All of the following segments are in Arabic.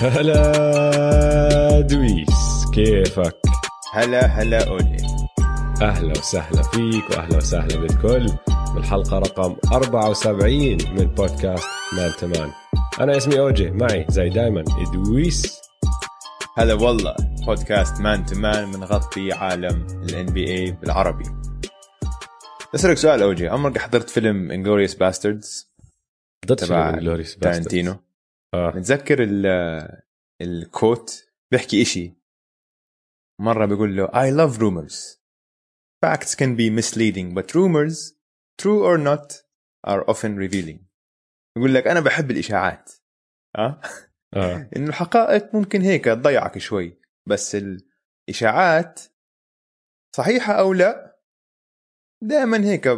هلا ادويس كيفك؟ هلا هلا أوجي. أهلا وسهلا فيك وأهلا وسهلا بالكل. بالحلقة رقم 74 من بودكاست man to man. أنا اسمي أوجي معي زي دايما ادويس هلا والله بودكاست man to man بنغطي عالم ال NBA بالعربي. بسألك سؤال أوجي عمرك حضرت فيلم Inglourious Basterds تبع فيلم تارنتينو آه. متذكر ال- الكوت بيحكي إشي. مرة بيقول له I love rumors. Facts can be misleading but rumors true or not are often revealing. يقول لك أنا بحب الإشاعات. أه؟ آه. إنه الحقائق ممكن هيك تضيعك شوي بس الإشاعات صحيحة أو لا دائما هيك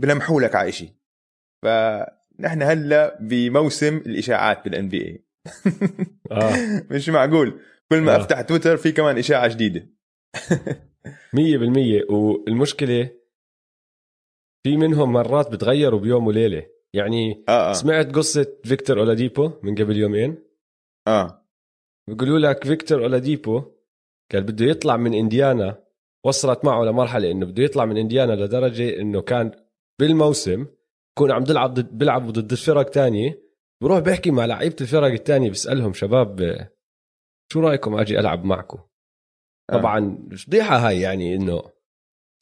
بلمحوا لك على إشي. فنحن هلا بموسم الإشاعات بال NBA مش معقول. كل ما آه. أفتح تويتر في كمان إشاعة جديدة. 100% والمشكلة في منهم مرات بتغيروا بيوم وليلة. يعني آه آه. سمعت قصة فيكتور أولاديبو من قبل يومين؟ آه. بيقولوا لك فيكتور أولاديبو كان بده يطلع من إنديانا وصلت معه لمرحلة إنه بده يطلع من إنديانا لدرجة إنه كان بالموسم يكون عم بيلعب ضد بيلعب ضد فرق تانية. بروح بيحكي مع لعيبة الفرق التانية بيسالهم شباب شو رأيكم أجي ألعب معكم؟ آه. طبعا فضيحه هاي يعني إنه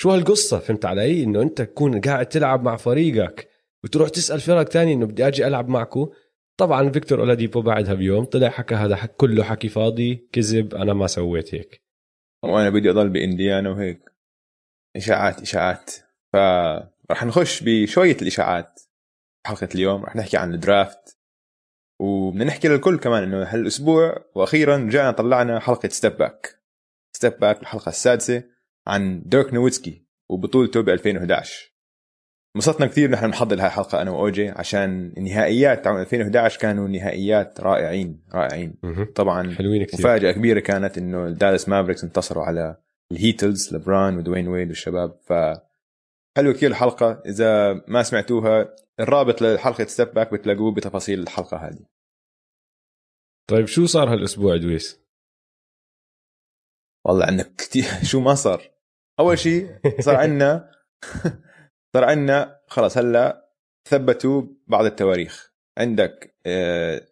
شو هالقصة؟ فهمت علي؟ إنه أنت تكون قاعد تلعب مع فريقك وتروح تسأل فرق تانية إنه بدي أجي ألعب معكم. طبعا فيكتور أولاديبو بعدها بيوم طلع حكى هذا حك كله حكي فاضي كذب أنا ما سويت هيك. وأنا بدي أضل بإنديانا وهيك. إشاعات إشاعات. فراح نخش بشوية الإشاعات حلقه اليوم. رح نحكي عن ال draft وبدنا نحكي للكل كمان إنه هالأسبوع وأخيرا رجعنا طلعنا حلقة Step Back Step Back الحلقة السادسة عن ديرك نويتسكي وبطولته ب 2011 انبسطنا كثير نحن نحضر هاي الحلقة أنا وأوجي عشان النهائيات تاع 2011 كانوا نهائيات رائعين رائعين. طبعا حلوين كثير. مفاجأة كبيرة كانت إنه الدالاس مافريكس انتصروا على ال Heatles لبران ودوين ويد والشباب. ف حلو كثير الحلقة. إذا ما سمعتوها الرابط لحلقه Step Back بتلاقوه بتفاصيل الحلقة هذه. طيب شو صار هالأسبوع دويس؟ والله عندك كثير. شو ما صار. أول شيء صار عندنا صار عندنا خلص هلأ ثبتوا بعض التواريخ. عندك آه،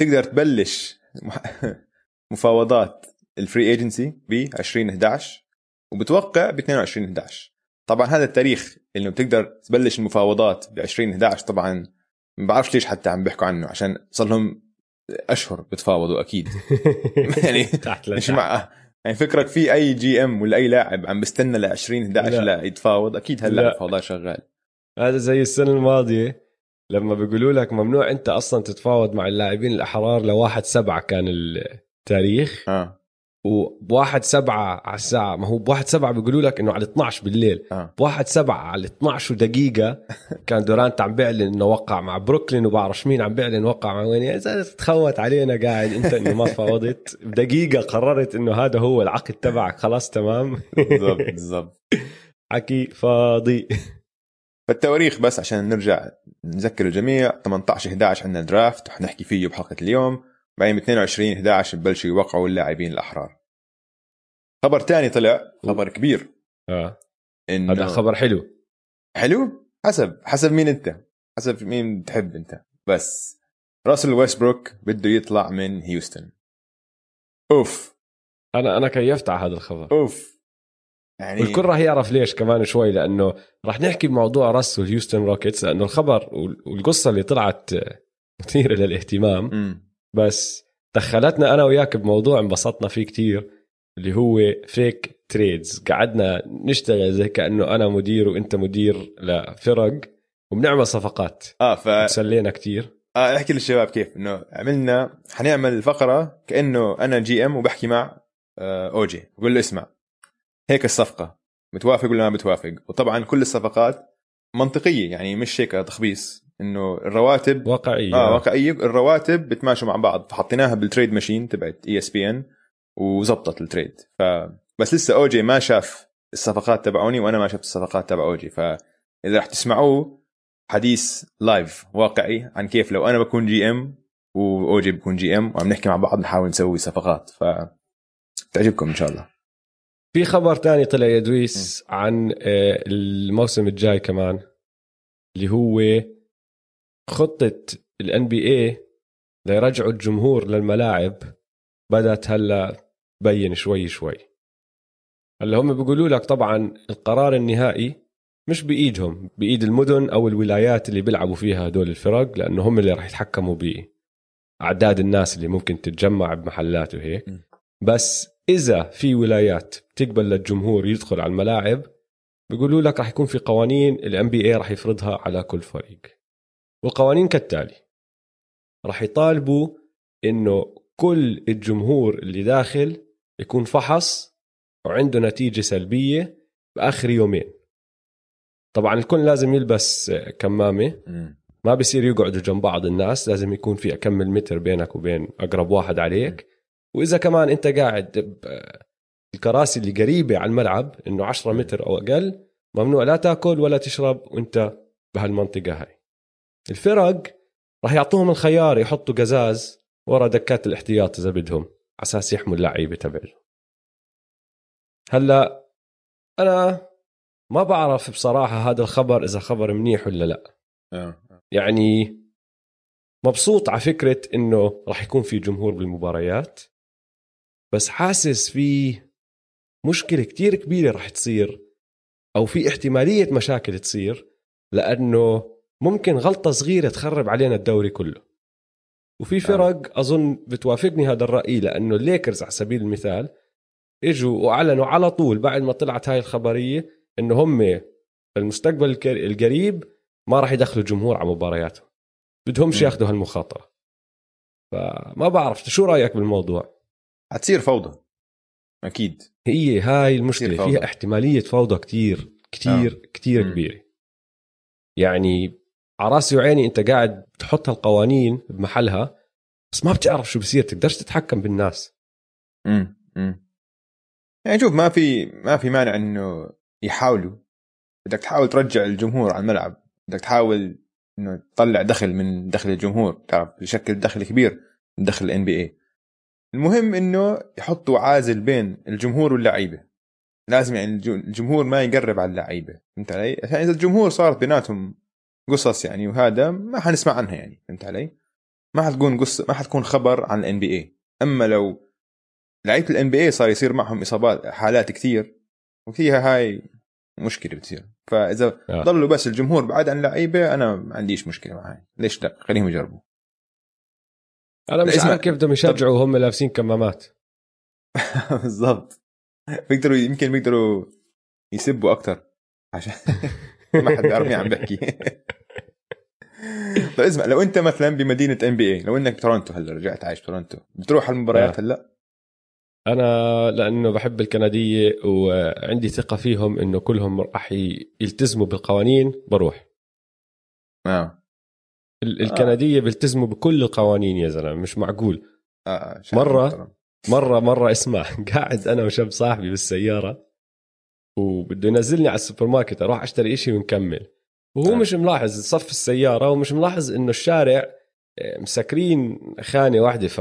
تقدر تبلش مفاوضات ال free agency ب 20 11 وبتوقع ب 22 11 طبعا هذا التاريخ اللي بتقدر تبلش المفاوضات ب 20 11 طبعا ما بعرفش ليش حتى عم بيحكوا عنه عشان صار لهم أشهر بتفاوضوا أكيد يعني تحت مش. مع يعني فكرك في أي GM ولا أي لاعب عم بستنى ل 20 11 لا. يتفاوض أكيد هلأ لا. المفاوضات شغال هذا زي السنة الماضية لما بيقولوا لك ممنوع أنت أصلا تتفاوض مع اللاعبين الأحرار لواحد سبعة كان التاريخ آه وبواحد سبعة على الساعة ما هو بواحد سبعة بيقولوا لك إنه على 12 بالليل. آه. بواحد سبعة على 12 دقيقة كان دورانت عم بيعلن إنه وقع مع بروكلين وبعرفش مين عم بيعلن وقع مع وين يا زلمة تخوت علينا قاعد أنت إنه ما تفاوضت. بدقيقة قررت إنه هذا هو العقد تبعك. خلاص تمام. بالضبط بالضبط. حكي فاضي. فالتواريخ بس عشان نرجع نذكر الجميع 18 11 عندنا درافت رح نحكي فيه بحلقة اليوم. بعدين ب 22 11 ببلشوا يوقعوا اللاعبين الأحرار. خبر تاني طلع خبر كبير. آه. إنه هذا خبر حلو. حلو؟ حسب حسب مين أنت. حسب مين بتحب أنت. بس راسل ويستبروك بده يطلع من هيوستن. أوف. أنا أنا كيفت على هذا الخبر. أوف. يعني والكل راح يعرف ليش كمان شوي لأنه راح نحكي بموضوع Russ والهيوستن روكيتس لأنه الخبر وال- والقصة اللي طلعت مثيرة للاهتمام. مم. بس دخلتنا أنا وياك بموضوع انبسطنا فيه كتير اللي هو fake trades قعدنا نشتغل زي كأنه أنا مدير وأنت مدير لفرق وبنعمل صفقات. آه ف سلينا كتير. آه احكي للشباب كيف. إنه عملنا حنعمل فقرة كأنه أنا GM وبحكي مع آه اوجي بقول له اسمع هيك الصفقة. متوافق ولا ما بتوافق وطبعا كل الصفقات منطقية يعني مش هيك تخبيص. إنه الرواتب واقعية. آه واقعية. الرواتب بتماشوا مع بعض. فحطيناها بال trade machine تبعت ESPN وزبطت ال trade ف بس لسه اوجي ما شاف الصفقات تبعوني وأنا ما شفت الصفقات تبع اوجي فإذا رح تسمعوه حديث live واقعي عن كيف لو أنا بكون GM واوجي بيكون GM وعم نحكي مع بعض نحاول نسوي صفقات. ف تعجبكم إن شاء الله. في خبر تاني طلع يا دويس عن آه، الموسم الجاي كمان اللي هو خطة ال NBA ليرجعوا الجمهور للملاعب بدأت هلا تبين شوي شوي. هلا هم بيقولوا لك طبعا القرار النهائي مش بإيدهم بإيد المدن أو الولايات اللي بيلعبوا فيها هدول الفرق لأنه هم اللي راح يتحكموا بأعداد الناس اللي ممكن تتجمع بمحلات وهيك. بس إذا في ولايات بتقبل للجمهور يدخل على الملاعب بيقولوا لك راح يكون في قوانين الام بي اي راح يفرضها على كل فريق. والقوانين كالتالي. راح يطالبوا إنه كل الجمهور اللي داخل يكون فحص وعنده نتيجة سلبية بآخر يومين. طبعا الكل لازم يلبس كمامة. ما بصير يقعدوا جنب بعض الناس لازم يكون في اكمل متر بينك وبين أقرب واحد عليك. وإذا كمان أنت قاعد الكراسي اللي قريبة على الملعب إنه 10 متر أو أقل ممنوع لا تأكل ولا تشرب وأنت بهالمنطقة هاي. الفرق راح يعطوهم الخيار يحطوا قزاز ورا دكات الاحتياط إذا بدهم على أساس يحموا اللعيبة تبعهم هلأ أنا ما بعرف بصراحة هذا الخبر إذا خبر منيح ولا لأ آه. يعني مبسوط على فكرة إنه راح يكون في جمهور بالمباريات بس حاسس في مشكلة كتير كبيرة راح تصير أو في احتمالية مشاكل تصير لأنه ممكن غلطة صغيرة تخرب علينا الدوري كله. وفي فرق أظن بتوافقني هذا الرأي لأنه الليكرز على سبيل المثال إجوا وأعلنوا على طول بعد ما طلعت هاي الخبرية إنه هم المستقبل القريب ما راح يدخلوا جمهور على مبارياتهم. بدهمش ياخذوا هالمخاطرة. فما بعرف شو رأيك بالموضوع؟ حتصير فوضى. أكيد. هي هاي المشكلة فيها احتمالية فوضى كتير كتير آه. كتير. كبيرة. يعني على راسي وعيني انت قاعد تحط هالقوانين بمحلها بس ما بتعرف شو بصير تقدرش تتحكم بالناس. امم امم يعني شوف ما في ما في مانع إنه يحاولوا. بدك تحاول ترجع الجمهور على الملعب. بدك تحاول إنه تطلع دخل من دخل الجمهور. تعرف بشكل دخل كبير من دخل الان بي اي المهم إنه يحطوا عازل بين الجمهور واللعيبة. لازم يعني الجمهور ما يقرب على اللعيبة. فهمت علي؟ عشان إذا الجمهور صارت بيناتهم قصص يعني وهذا ما حنسمع عنها يعني فهمت علي؟ ما حتكون قصه ما حتكون خبر عن ال NBA أما لو لعيبة ال NBA صار يصير معهم إصابات حالات كثير وفيها هاي مشكلة بتصير. فإذا آه. ضلوا بس الجمهور بعد عن اللعيبه أنا ما عنديش مشكلة معها ليش لا؟ خليهم يجربوا. أنا مش عارف كيف بدهم يشجعوا وهم لابسين كمامات. بالضبط. بيقدروا يمكن بيقدروا يسبوا أكثر عشان ما حد بيعرف مين عم بحكي. طيب اسمع لو انت مثلا بمدينة ام بي اي لو انك بتورونتو هلا رجعت عايش تورونتو بتروح على المباريات آه. هلا؟ أنا لأنه بحب الكندية وعندي ثقة فيهم إنه كلهم راح يلتزموا بالقوانين بروح. آه. الكندية بيلتزموا بكل القوانين يا زلمة مش معقول. آه. آه، مرة مرة مرة اسمع قاعد أنا وشاب صاحبي بالسيارة وبده ينزلني على السوبر ماركت أروح أشتري إشي ونكمل. وهو آه. مش ملاحظ صف السيارة ومش ملاحظ إنه الشارع آه، مسكرين خانة واحدة ف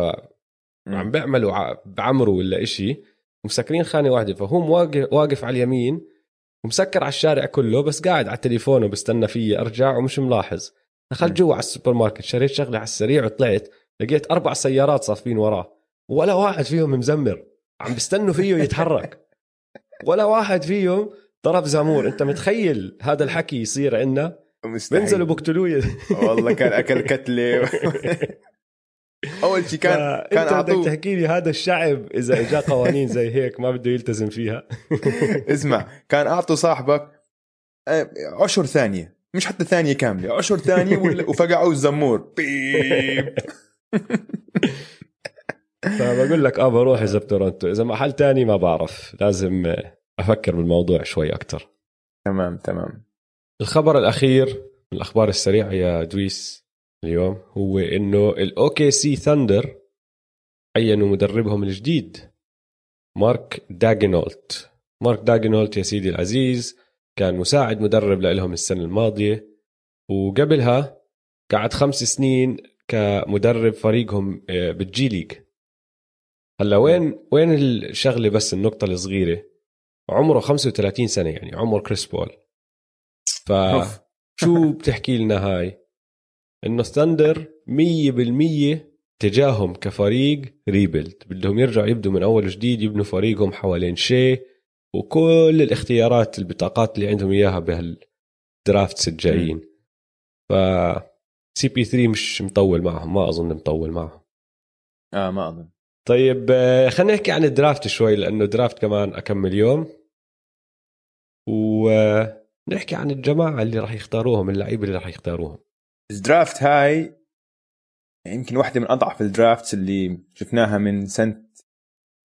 عم بيعملوا بعمروا ولا إشي ومسكرين خانة واحدة فهو واقف واقف على اليمين ومسكر على الشارع كله بس قاعد على التليفون وبستنى فيي أرجع ومش ملاحظ. دخلت جوا على السوبر ماركت شريت شغلة على السريع وطلعت لقيت أربع سيارات صافين وراه ولا واحد فيهم مزمر عم بيستنوا فيه يتحرك. ولا واحد فيهم ضرب زامور انت متخيل هذا الحكي يصير عندنا؟ بينزلوا بقتلوه والله كان أكل كتلة. أول شيء كان كان انت بدك تحكي لي هذا الشعب إذا اجى قوانين زي هيك ما بده يلتزم فيها. اسمع كان أعطوا صاحبك آه، عشر ثانية. مش حتى ثانية كاملة عشر ثانية وفقعوا الزمور. beep. فبقول لك آه بروح إذا بتورنتو إذا محل تاني ما بعرف لازم أفكر بالموضوع شوي أكثر تمام تمام. الخبر الأخير من الأخبار السريعة يا دويس اليوم هو إنه ال OKC Thunder عينوا مدربهم الجديد مارك داجنولت. مارك داجنولت يا سيدي العزيز كان مساعد مدرب لهم السنة الماضية وقبلها قعد خمس سنين كمدرب فريقهم آه، بالجي ليج. هلا وين وين الشغلة بس النقطة الصغيرة؟ عمره 35 سنة يعني عمر كريس بول. فشو بتحكي لنا هاي؟ إنه الثاندر 100% تجاههم كفريق rebuild بدهم يرجعوا يبدوا من أول وجديد يبنوا فريقهم حوالين شيء وكل الاختيارات البطاقات اللي عندهم إياها بهالدرافتس الجايين ف CP3 مش مطول معهم ما أظن مطول معهم. آه ما أظن. طيب آه، خلينا نحكي عن ال draft شوي لأنه draft كمان اكمل يوم ونحكي عن الجماعة اللي راح يختاروهم اللعيبة اللي راح يختاروهم. الدرافت هاي يمكن واحدة من أضعف ال drafts اللي شفناها من سنة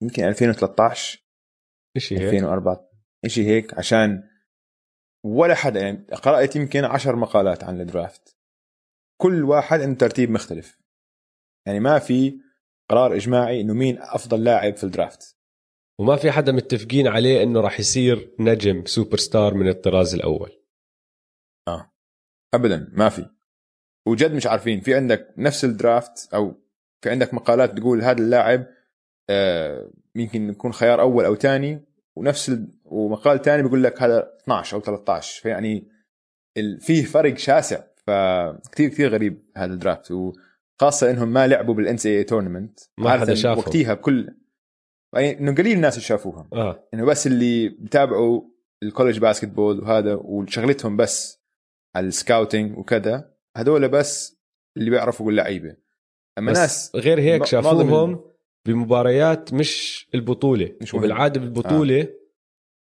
يمكن 2013 شيء هيك 2004 شيء هيك؟ عشان ولا حدا يعني قرأت يمكن عشر مقالات عن ال draft. كل واحد عنده ترتيب مختلف. يعني ما في قرار إجماعي إنه مين أفضل لاعب في ال draft. وما في حدا متفقين عليه إنه راح يصير نجم سوبر ستار من الطراز الأول. آه. ابدا ما في. وجد مش عارفين في عندك نفس ال draft أو في عندك مقالات تقول هذا اللاعب آه يمكن يكون خيار أول أو ثاني ونفس ال... ومقال ثاني بيقول لك هذا 12 أو 13 فيعني ال... فيه فرق شاسع فكتير كثير غريب هذا ال draft. وخاصه إنهم ما لعبوا بال NCAA tournament ما حدا شافهم. وقتيها بكل يعني إنه قليل الناس اللي شافوها آه. إنه بس اللي بتابعوا ال college basketball وهذا وشغلتهم بس على ال scouting وكذا هذول بس اللي بيعرفوا اللعيبه أما بس ناس غير هيك شافوهم بمباريات مش البطولة. مش. وبالعاده بالبطولة آه.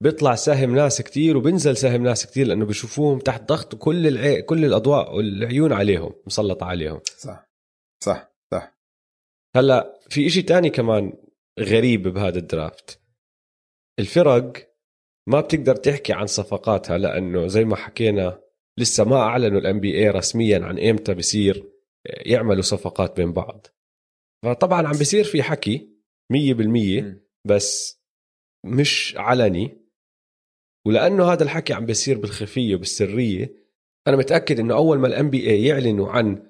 بيطلع سهم ناس كتير وبنزل سهم ناس كتير لأنه بيشوفوهم تحت ضغط وكل العي... كل الأضواء والعيون عليهم مسلطه عليهم. صح. صح صح. هلا في إشي تاني كمان غريب بهذا الدرافت. الفرق ما بتقدر تحكي عن صفقاتها لأنه زي ما حكينا لسه ما أعلنوا ال NBA رسميا عن إمتى بصير يعملوا صفقات بين بعض. فطبعا عم بصير في حكي 100% مم. بس مش علني. ولأنه هذا الحكي عم بيصير بالخفية وبالسرية أنا متأكد إنه أول ما ال NBA يعلنوا عن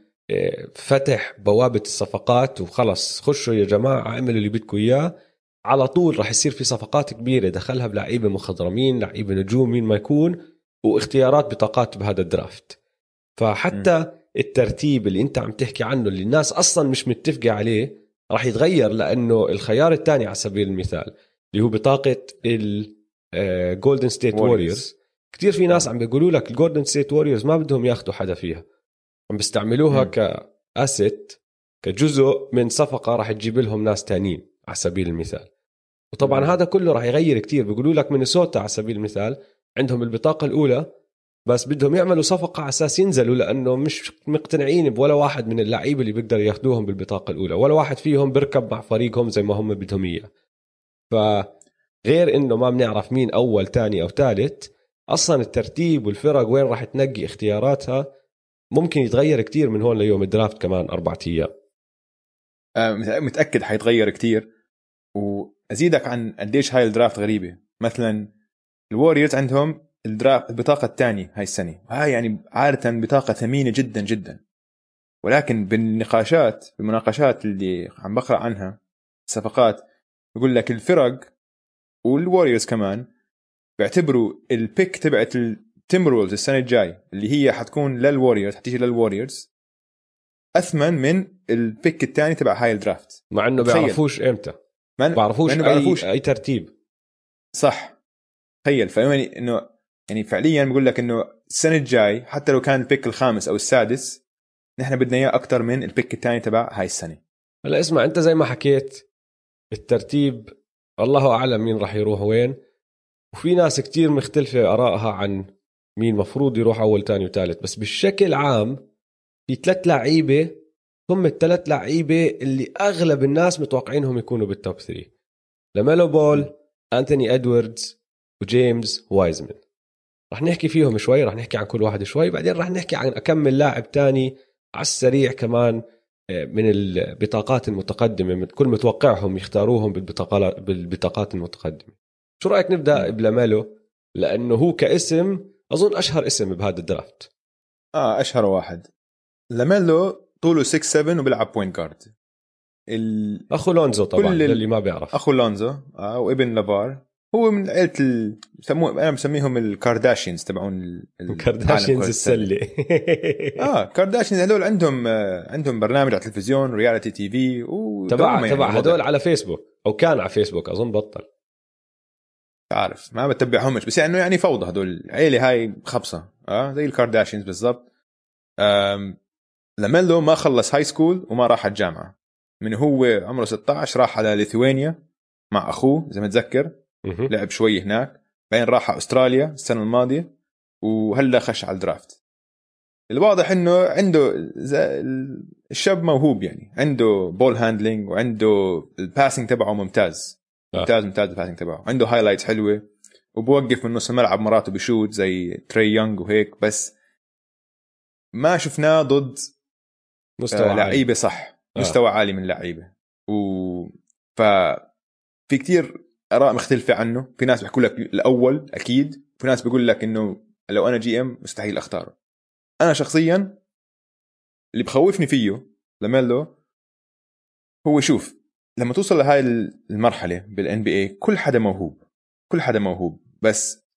فتح بوابة الصفقات وخلص. خشوا يا جماعة اعملوا اللي بدكم إياه. على طول راح يصير في صفقات كبيرة دخلها بلعيبه مخضرمين لعيبه نجوم مين ما يكون واختيارات بطاقات بهذا ال draft. فحتى الترتيب اللي انت عم تحكي عنه اللي الناس أصلا مش متفقة عليه راح يتغير لأنه الخيار الثاني على سبيل المثال اللي هو بطاقة ال Golden State. Warriors كثير في ناس عم بيقولوا لك ال Golden State Warriors ما بدهم ياخذوا حدا فيها. عم بيستعملوها. ك asset كجزء من صفقة راح تجيب لهم ناس تانيين على سبيل المثال وطبعا. هذا كله راح يغير كتير بيقولوا لك مينيسوتا على سبيل المثال عندهم البطاقة الأولى بس بدهم يعملوا صفقة على أساس ينزلوا لأنه مش مقتنعين بولا واحد من اللعيبة اللي بيقدروا ياخذوهم بالبطاقة الأولى ولا واحد فيهم بيركب مع فريقهم زي ما هم بدهم إياه فغير إنه ما بنعرف مين أول تاني أو ثالث أصلا الترتيب والفرق وين راح تنقي اختياراتها ممكن يتغير كتير من هون ليوم الدرافت كمان أربعة أيام. آه، مت- متأكد حيتغير كتير. وأزيدك عن قديش هاي ال draft غريبة. مثلا ال Warriors عندهم ال draft البطاقة الثانية هاي السنة. وهاي يعني عادة بطاقة ثمينة جدا جدا. ولكن بالنقاشات بالمناقشات اللي عم بقرأ عنها الصفقات بقول لك الفرق وال Warriors كمان بيعتبروا ال pick تبعت ال Timberwolves السنة الجاي اللي هي حتكون لل Warriors حتيجي لل Warriors أثمن من ال pick الثاني تبع هاي ال draft. مع إنه. بيعرفوش إمتى. ما بعرفوش لأنه اي بيعرفوش. أي ترتيب. صح. تخيل. فيعني انه يعني فعليا بقول لك إنه السنة الجاي حتى لو كان ال pick الخامس أو السادس نحن بدنا إياه أكثر من ال pick الثاني تبع هاي السنة. هلا اسمع أنت زي ما حكيت الترتيب الله أعلم مين راح يروح وين. وفي ناس كتير مختلفة آرائها عن مين مفروض يروح أول تاني وثالث بس بالشكل عام في ثلاث لعيبة هم الثلاث لعيبة اللي أغلب الناس متوقعينهم يكونوا بالتوب 3 لميلو بول أنتوني إدواردز وجيمس وايزمان. رح نحكي فيهم شوي رح نحكي عن كل واحد شوي بعدين رح نحكي عن أكمل لاعب تاني على السريع كمان آه، من البطاقات المتقدمة من كل متوقعهم يختاروهم بالبطاقات المتقدمة. شو رأيك نبدأ بلاميلو لأنه هو كاسم أظن أشهر اسم بهذا ال draft. آه أشهر واحد. لاميلو طوله 6 7 وبيلعب point guard ال... أخو لونزو طبعا كل اللي ما بيعرف. أخو لونزو آه وابن لافار. هو من عيلة ال... بسموه أنا بسميهم ال Kardashians تبعون ال Kardashians السلة. آه Kardashians هذول عندهم آه عندهم برنامج على التلفزيون reality TV تبع تبع هذول. على فيسبوك أو كان على فيسبوك أظن بطل. عارف ما بتبعهمش. بس يعني يعني فوضى هدول. العيله هاي خبصة. آه زي ال Kardashians بالضبط. لاميلو ما خلص high school وما راح الجامعة. من هو عمره 16 راح على ليثوانيا مع أخوه إذا متذكر. لعب شوي هناك. بعدين راح على أستراليا السنة الماضية. وهلا خش على ال draft. الواضح إنه عنده الشاب موهوب يعني. عنده ball handling وعنده ال passing تبعه ممتاز. ممتاز ممتاز ال passing تبعه. عنده highlights حلوة. وبوقف من نص الملعب مراته بشوت زي تري يونغ وهيك بس ما شفناه ضد مستوى آه لعيبة صح. آه. مستوى عالي من لعيبة. و ف في كتير آراء مختلفة عنه. في ناس بيحكوا لك الأول أكيد. في ناس بيقول لك إنه لو أنا GM مستحيل أختاره. أنا شخصيا اللي بخوفني فيه لميلو هو شوف لما توصل لهاي المرحلة بال NBA كل حدا موهوب كل حدا موهوب بس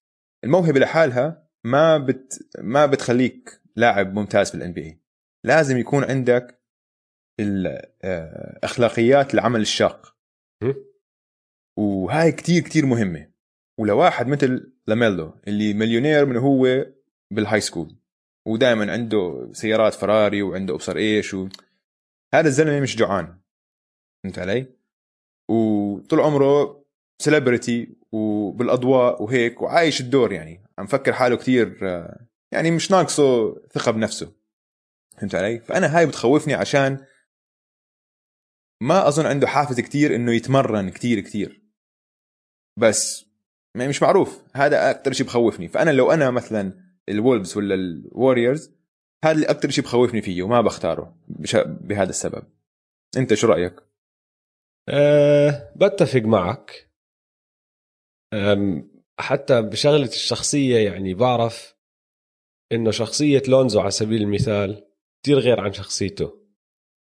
الموهبة لحالها ما بت ما بتخليك لاعب ممتاز في ال NBA لازم يكون عندك الاخلاقيات آه، العمل الشاق. وهاي كتير كتير مهمة. ولواحد مثل لاميلو اللي مليونير من هو بال high school ودائما عنده سيارات فراري وعنده أبصر إيش و... هذا الزلمة مش جوعان. فهمت علي؟ وطول عمره celebrity وبالأضواء وهيك وعايش الدور يعني. عم فكر حاله كثير يعني مش ناقصه ثقة بنفسه. فهمت علي؟ فأنا هاي بتخوفني عشان ما أظن عنده حافز كثير إنه يتمرن كثير كثير بس مش معروف. هذا أكثر شيء بخوفني. فأنا لو أنا مثلا الولفز ولا الوريورز هذا اللي أكثر شيء بخوفني فيه وما بختاره بهذا السبب. أنت شو رأيك؟ أه بتفق معك. حتى بشغلة الشخصية يعني بعرف إنه شخصية لونزو على سبيل المثال كثير غير عن شخصيته.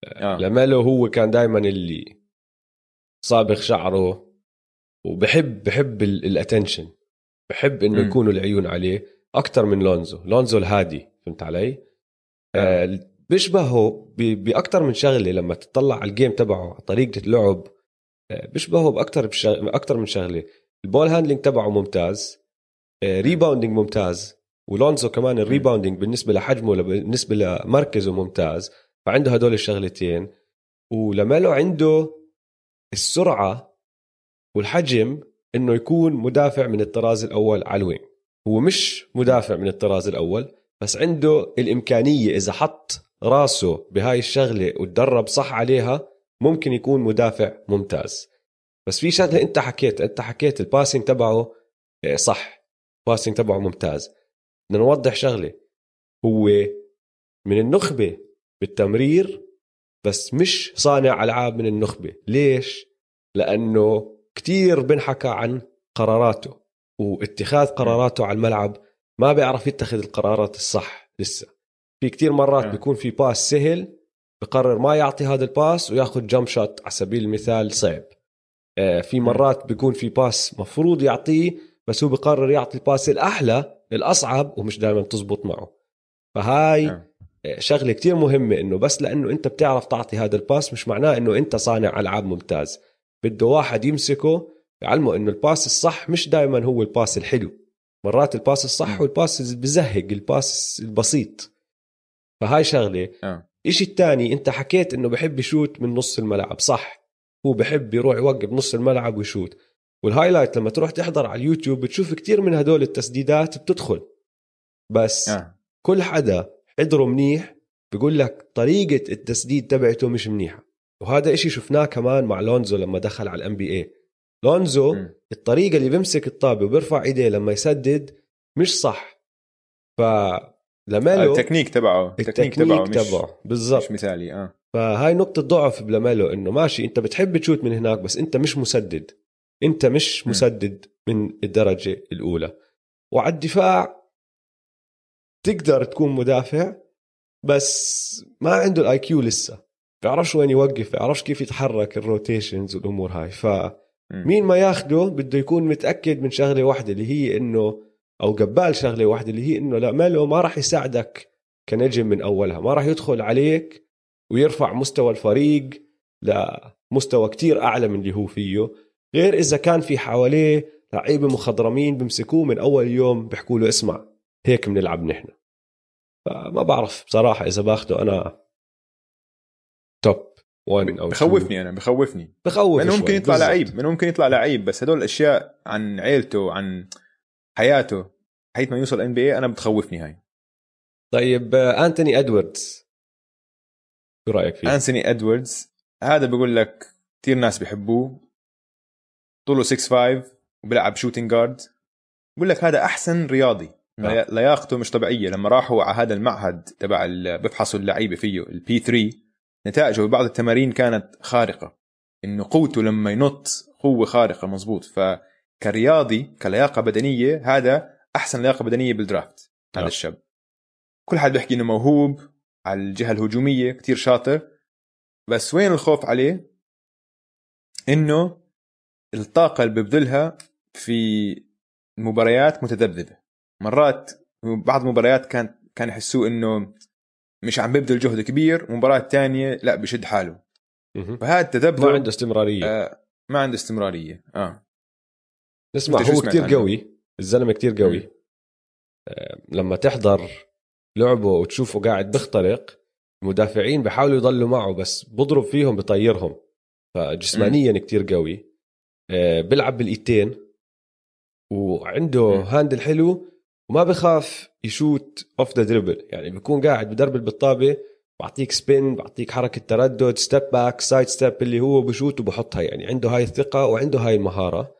آه. لماله هو كان دائما اللي صابغ شعره وبحب بحب ال attention بحب إنه يكونوا العيون عليه أكثر من لونزو. لونزو الهادي فهمت علي؟ آه, آه، بيشبهه باكثر من شغلة لما تطلع على ال game تبعه طريقة اللعب آه بيشبهه باكثر بشغ... أكثر من شغلة. ال ball handling تبعه ممتاز آه rebounding ممتاز ولونزو كمان ال rebounding بالنسبة لحجمه بالنسبة لمركزه ممتاز. فعنده هدول الشغلتين. ولاميلو عنده السرعة والحجم إنه يكون مدافع من الطراز الأول على ال wing هو مش مدافع من الطراز الأول بس عنده الإمكانية إذا حط راسه بهاي الشغلة وتدرب صح عليها ممكن يكون مدافع ممتاز. بس في شغلة انت حكيت انت حكيت ال passing تبعه آه، صح. ال passing تبعه ممتاز. بدنا نوضح شغلة. هو من النخبة بالتمرير بس مش صانع ألعاب من النخبة. ليش؟ لأنه كتير بنحكى عن قراراته واتخاذ قراراته على الملعب ما بيعرف يتخذ القرارات الصح لسه. في كتير مرات بيكون في pass سهل بقرر ما يعطي هذا ال pass وياخذ jump shot على سبيل المثال صعب. آه، في مرات بيكون في pass مفروض يعطيه بس هو بقرر يعطي ال pass الأحلى الاصعب ومش دائما تزبط معه. فهاي آه، شغلة كتير مهمة إنه بس لأنه أنت بتعرف تعطي هذا ال pass مش معناه إنه أنت صانع ألعاب ممتاز. بده واحد يمسكه يعلمه إنه ال pass الصح مش دائما هو ال pass الحلو. مرات ال pass الصح هو ال pass اللي بزهق ال pass البسيط. فهاي شغلة. آه. إشي الثاني أنت حكيت إنه بحب يشوت من نص الملعب صح. هو بحب يروح يوقف نص الملعب ويشوت. وال highlight لما تروح تحضر على اليوتيوب بتشوف كتير من هدول التسديدات بتدخل. بس آه. كل حدا حضره منيح بيقول لك طريقة التسديد تبعته مش منيحة. وهذا إشي شفناه كمان مع لونزو لما دخل على ال NBA لونزو م. الطريقة اللي بيمسك الطابة وبيرفع إيديه لما يسدد مش صح. ف لمالو التكنيك تبعه التكنيك تبعه مش تبعه بالضبط. مش مثالي آه. فهاي نقطة ضعف بلاميلو إنه ماشي أنت بتحب تشوت من هناك بس أنت مش مسدد. أنت مش مسدد من الدرجة الأولى. وعلى الدفاع تقدر تكون مدافع بس ما عنده ال IQ لسه. بيعرفش وين يوقف بيعرفش كيف يتحرك ال rotations والأمور هاي. فمين ما ياخده بده يكون متأكد من شغلة واحدة اللي هي إنه أو قبال شغلة واحدة اللي هي إنه لاميلو ما راح يساعدك كنجم من أولها ما راح يدخل عليك ويرفع مستوى الفريق لمستوى كتير أعلى من اللي هو فيه. غير إذا كان في حواليه لعيبة مخضرمين بمسكوه من أول يوم بيحكوا له اسمع هيك بنلعب نحن. فما بعرف بصراحة إذا باخده أنا توب 1 أو بخوفني أنا بخوفني. بخوف انه ممكن يطلع لعيب من ممكن يطلع لعيب بس هدول الأشياء عن عيلته عن حياته حيث ما يوصل ان بي أنا بتخوفني هاي طيب انتوني ادواردز شو رأيك فيه؟ انتوني ادواردز هذا بقول لك كثير ناس بيحبوه. طوله 6 5 وبيلعب شوتنج جارد بقول لك هذا أحسن رياضي. نعم. لياقته مش طبيعية. لما راحوا على هذا المعهد تبع بيفحصوا اللعيبة فيه البي 3 نتائجه ببعض التمارين كانت خارقة. إنه قوته لما ينط قوة خارقة مزبوط فكرياضي كلياقة بدنية هذا أحسن لياقة بدنية بالدرافت هذا نعم. الشاب. كل حد بيحكي إنه موهوب على الجهة الهجومية كتير شاطر بس وين الخوف عليه؟ إنه الطاقة اللي ببذلها في مباريات متذبذبة. مرات بعض المباريات كان كان يحسوه إنه مش عم بيبذل جهد كبير ومباراة تانية لا بشد حاله. فهذا التذبذب ما عنده استمرارية. آه ما عنده استمرارية. آه. شو هو عنه؟ قوي. الزلمة كتير قوي. آه، لما تحضر لعبه وتشوفه قاعد بيخترق المدافعين بيحاولوا يضلوا معه بس بضرب فيهم بطيرهم. فجسمانيا كتير قوي. آه، بيلعب بالإيدتين وعنده مم. handle حلو وما بخاف يشوت off the dribble يعني بيكون قاعد بدربل بالطابه بعطيك spin بعطيك حركة تردد step back side step اللي هو بشوت وبحطها. يعني عنده هاي الثقة وعنده هاي المهارة.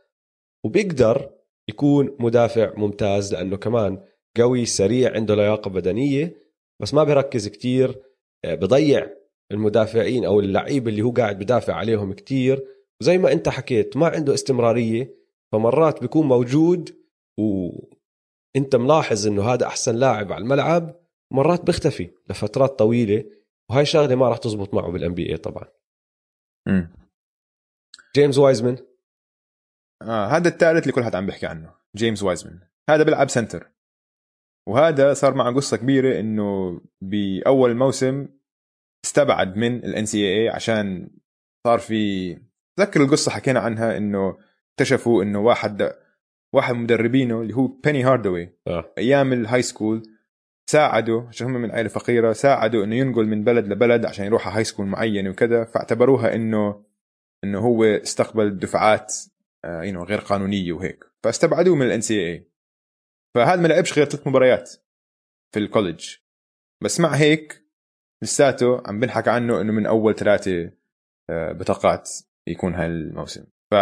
وبيقدر يكون مدافع ممتاز لأنه كمان قوي سريع عنده لياقة بدنية بس ما بيركز كتير آه، بضيع المدافعين أو اللعيبه اللي هو قاعد بدافع عليهم كتير. وزي ما أنت حكيت ما عنده استمرارية فمرات بيكون موجود وأنت ملاحظ إنه هذا أحسن لاعب على الملعب مرات بيختفي لفترات طويلة. وهاي شغلة ما راح تزبط معه بال NBA طبعا. مم. جيمس وايزمان. آه هذا الثالث اللي كل حد عم بيحكي عنه جيمس وايزمان هذا بيلعب center وهذا صار معه قصة كبيرة إنه بأول موسم استبعد من ال NCAA عشان صار في تذكر القصة حكينا عنها إنه اكتشفوا إنه واحد واحد من مدربينه اللي هو بيني هاردوي آه. أيام ال high school ساعدوا عشان هم من عائلة فقيرة ساعدوا إنه ينقل من بلد لبلد عشان يروح على high school معين وكذا فاعتبروها إنه إنه هو استقبل دفعات آه you know غير قانونية وهيك. فاستبعدوه من ال NCAA فهذا ما لعبش غير ثلاث مباريات في ال college بس مع هيك لساته عم بنحكى عنه إنه من أول ثلاثة آه، بطاقات يكون هاي الموسم ف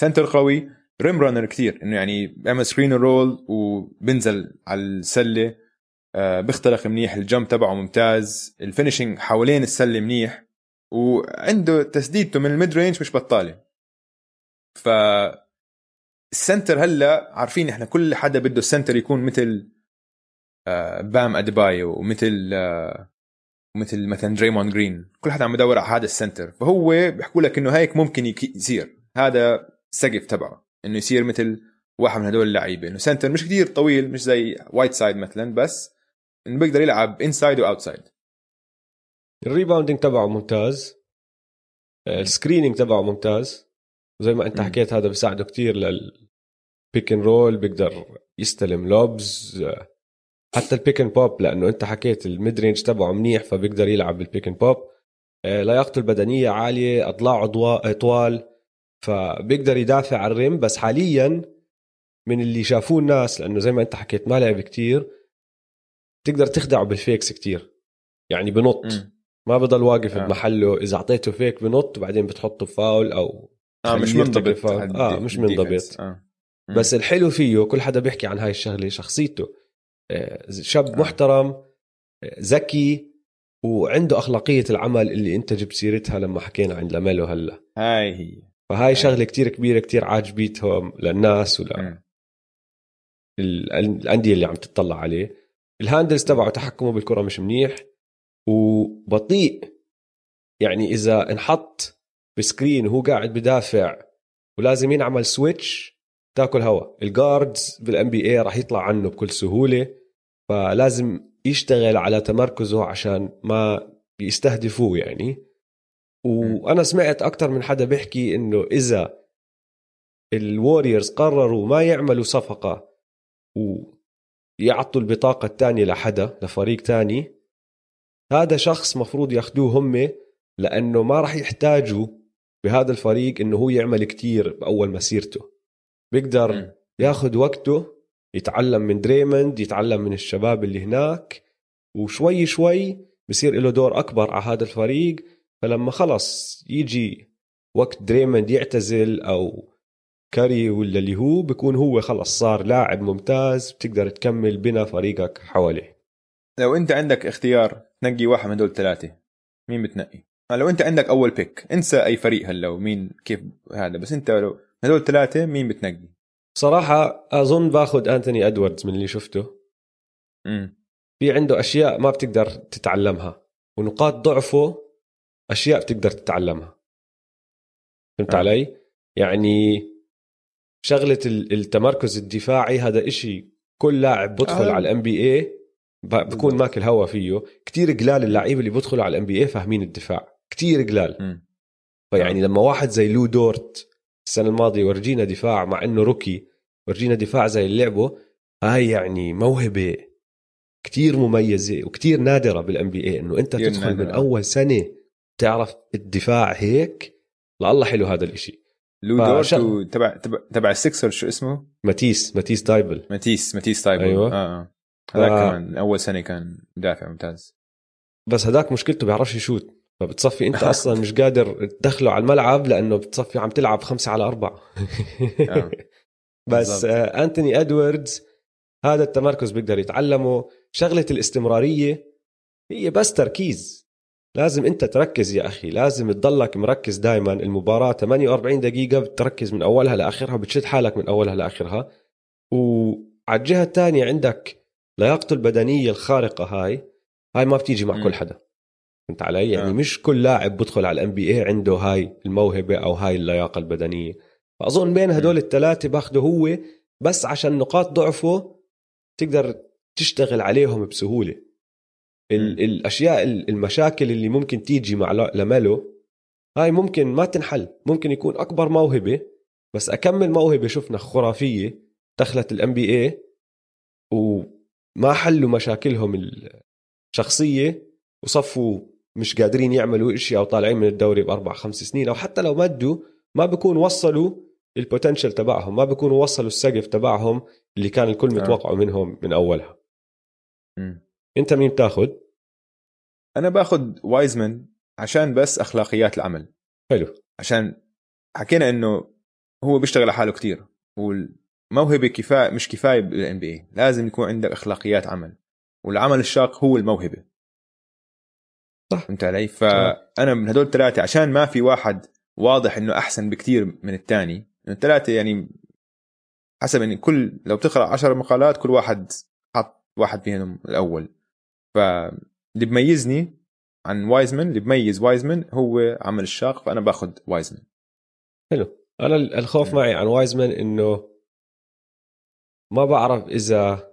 center قوي rim runner كثير إنه يعني بيعمل screen roll وبنزل على السلة. آه، بيخترق منيح ال jump تبعه ممتاز. ال finishing حوالين السلة منيح. وعنده تسديدته من ال mid range مش بطالة. ف ال center هلا عارفين إحنا كل حدا بده ال center يكون مثل آه، بام اديبايو ومثل آه، مثل مثلا دريموند جرين. كل حدا عم يدور على هذا ال center. فهو بيحكوا لك إنه هيك ممكن يصير. هذا السقف تبعه. إنه يصير مثل واحد من هدول اللعيبة. إنه center مش كتير طويل مش زي وايتسايد مثلا بس إنه بيقدر يلعب inside و outside ال rebounding تبعه ممتاز. آه، ال screening تبعه ممتاز. وزي ما انت مم. حكيت هذا بيساعده كتير لل pick and roll بيقدر يستلم lobs آه، حتى ال pick and pop لأنه انت حكيت ال mid range تبعه منيح فبيقدر يلعب بال pick and pop آه، لياقته البدنية عالية أضلاعه ضوا- طوال فبيقدر يدافع عن ال rim بس حاليا من اللي شافوه الناس لأنه زي ما انت حكيت ما لعب كتير تقدر تخدعه بال fakes كتير يعني بنط مم. ما بضل واقف آه. بمحله إذا أعطيته fake بنط وبعدين بتحطه فاول أو آه مش منضبط الدي- مش. منضبط. آه. بس الحلو فيه كل حدا بيحكي عن هاي الشغلة شخصيته آه، شاب آه. محترم آه، ذكي وعنده أخلاقية العمل اللي أنت جبت سيرتها لما حكينا عن لاميلو هلا هاي هي فهاي شغلة كتير كبيرة كتير عاجبيتهم للناس مم. والانديه اللي عم تطلع عليه ال handles تبعه تحكمه بالكرة مش منيح وبطيء يعني إذا انحط ب screen وهو قاعد بدافع ولازم ينعمل switch تاكل هوا. ال guards بال NBA راح يطلع عنه بكل سهولة فلازم يشتغل على تمركزه عشان ما يستهدفوه يعني. وأنا سمعت أكثر من حدا بيحكي إنه إذا الووريورز قرروا ما يعملوا صفقة ويعطوا البطاقة الثانية لحدا لفريق ثاني هذا شخص مفروض ياخذوه هم لأنه ما راح يحتاجوا بهذا الفريق إنه هو يعمل كتير بأول مسيرته. بيقدر ياخذ وقته يتعلم من دريموند يتعلم من الشباب اللي هناك وشوي شوي بصير له دور أكبر على هذا الفريق. فلما خلص يجي وقت دريموند يعتزل أو كيري ولا اللي هو بيكون هو خلص صار لاعب ممتاز بتقدر تكمل بناء فريقك حواليه. لو أنت عندك اختيار تنقي واحد من دول الثلاثه مين بتنقي؟ لو انت عندك اول بيك انسى أي فريق هلا ومين كيف هذا بس انت لو هدول الثلاثه مين بتنقي؟ صراحة أظن باخذ أنتوني إدواردز من اللي شفته. امم في عنده أشياء ما بتقدر تتعلمها ونقاط ضعفه أشياء بتقدر تتعلمها. فهمت آه. علي؟ يعني شغلة التمركز الدفاعي هذا إشي كل لاعب بدخل آه. على ال NBA بكون ماكل هوا فيه. كتير قلال اللعيبة اللي بدخلوا على ال NBA فاهمين الدفاع. كتير قلال. فيعني لما واحد زي لو دورت السنة الماضية ورجينا دفاع مع إنه روكي ورجينا دفاع زي اللي لعبه هاي يعني موهبة كتير مميزة وكتير نادرة بال NBA إنه أنت تدخل نادرة. من أول سنة تعرف الدفاع هيك. الله حلو هذا الإشي. لو دورت تبع تبع تبع السيكسرز شو اسمه؟ ماتيس ماتيس ثايبل ماتيس ماتيس ثايبل أيوه. آه, آه. هذاك آه. كمان أول سنة كان مدافع ممتاز. بس هذاك مشكلته بيعرفش يشوت. فبتصفي انت أصلا مش قادر تدخله على الملعب لأنه بتصفي عم تلعب خمسة على أربعة. بس آه أنتوني إدواردز هذا التمركز بيقدر يتعلمه. شغلة الاستمرارية هي بس تركيز. لازم انت تركز يا أخي. لازم تضلك مركز دائما المباراة 48 دقيقة بتركز من أولها لآخرها بتشد حالك من أولها لآخرها. وعلى الجهة الثانية عندك لياقته البدنية الخارقة هاي. هاي ما بتيجي مع م. كل حدا. فهمت علي. يعني آه. مش كل لاعب بدخل على الام بي اي عنده هاي الموهبة أو هاي اللياقة البدنية. فأظن بين هدول الثلاثة باخده هو بس عشان نقاط ضعفه تقدر تشتغل عليهم بسهولة. ال- الأشياء المشاكل اللي ممكن تيجي مع لمالو هاي ممكن ما تنحل. ممكن يكون أكبر موهبة بس اكمل موهبه شفنا خرافية دخلت الام بي اي وما حلوا مشاكلهم الشخصية وصفوا مش قادرين يعملوا إشي أو طالعين من الدوري بأربع خمس سنين أو حتى لو مدوا ما بكون وصلوا البوتنشل تبعهم ما بيكونوا وصلوا السقف تبعهم اللي كان الكل آه. متوقعه منهم من أولها. م. أنت مين بتاخذ أنا باخذ وايزمان عشان بس أخلاقيات العمل. حلو. عشان حكينا إنه هو بيشتغل على حاله كثير والموهبة كفاية مش كفاية بالان بي لازم يكون عندك أخلاقيات عمل والعمل الشاق هو الموهبة. صح. فهمت علي؟ فانا من هدول الثلاثه عشان ما في واحد واضح إنه أحسن بكثير من الثاني الثلاثه يعني حسب يعني كل لو بتقرأ عشر مقالات كل واحد حط واحد فيهم الأول. فاللي بميزني عن وايزمان اللي بميز وايزمان هو عمل الشاق فأنا باخذ وايزمان حلو. أنا الخوف معي عن وايزمان إنه ما بعرف إذا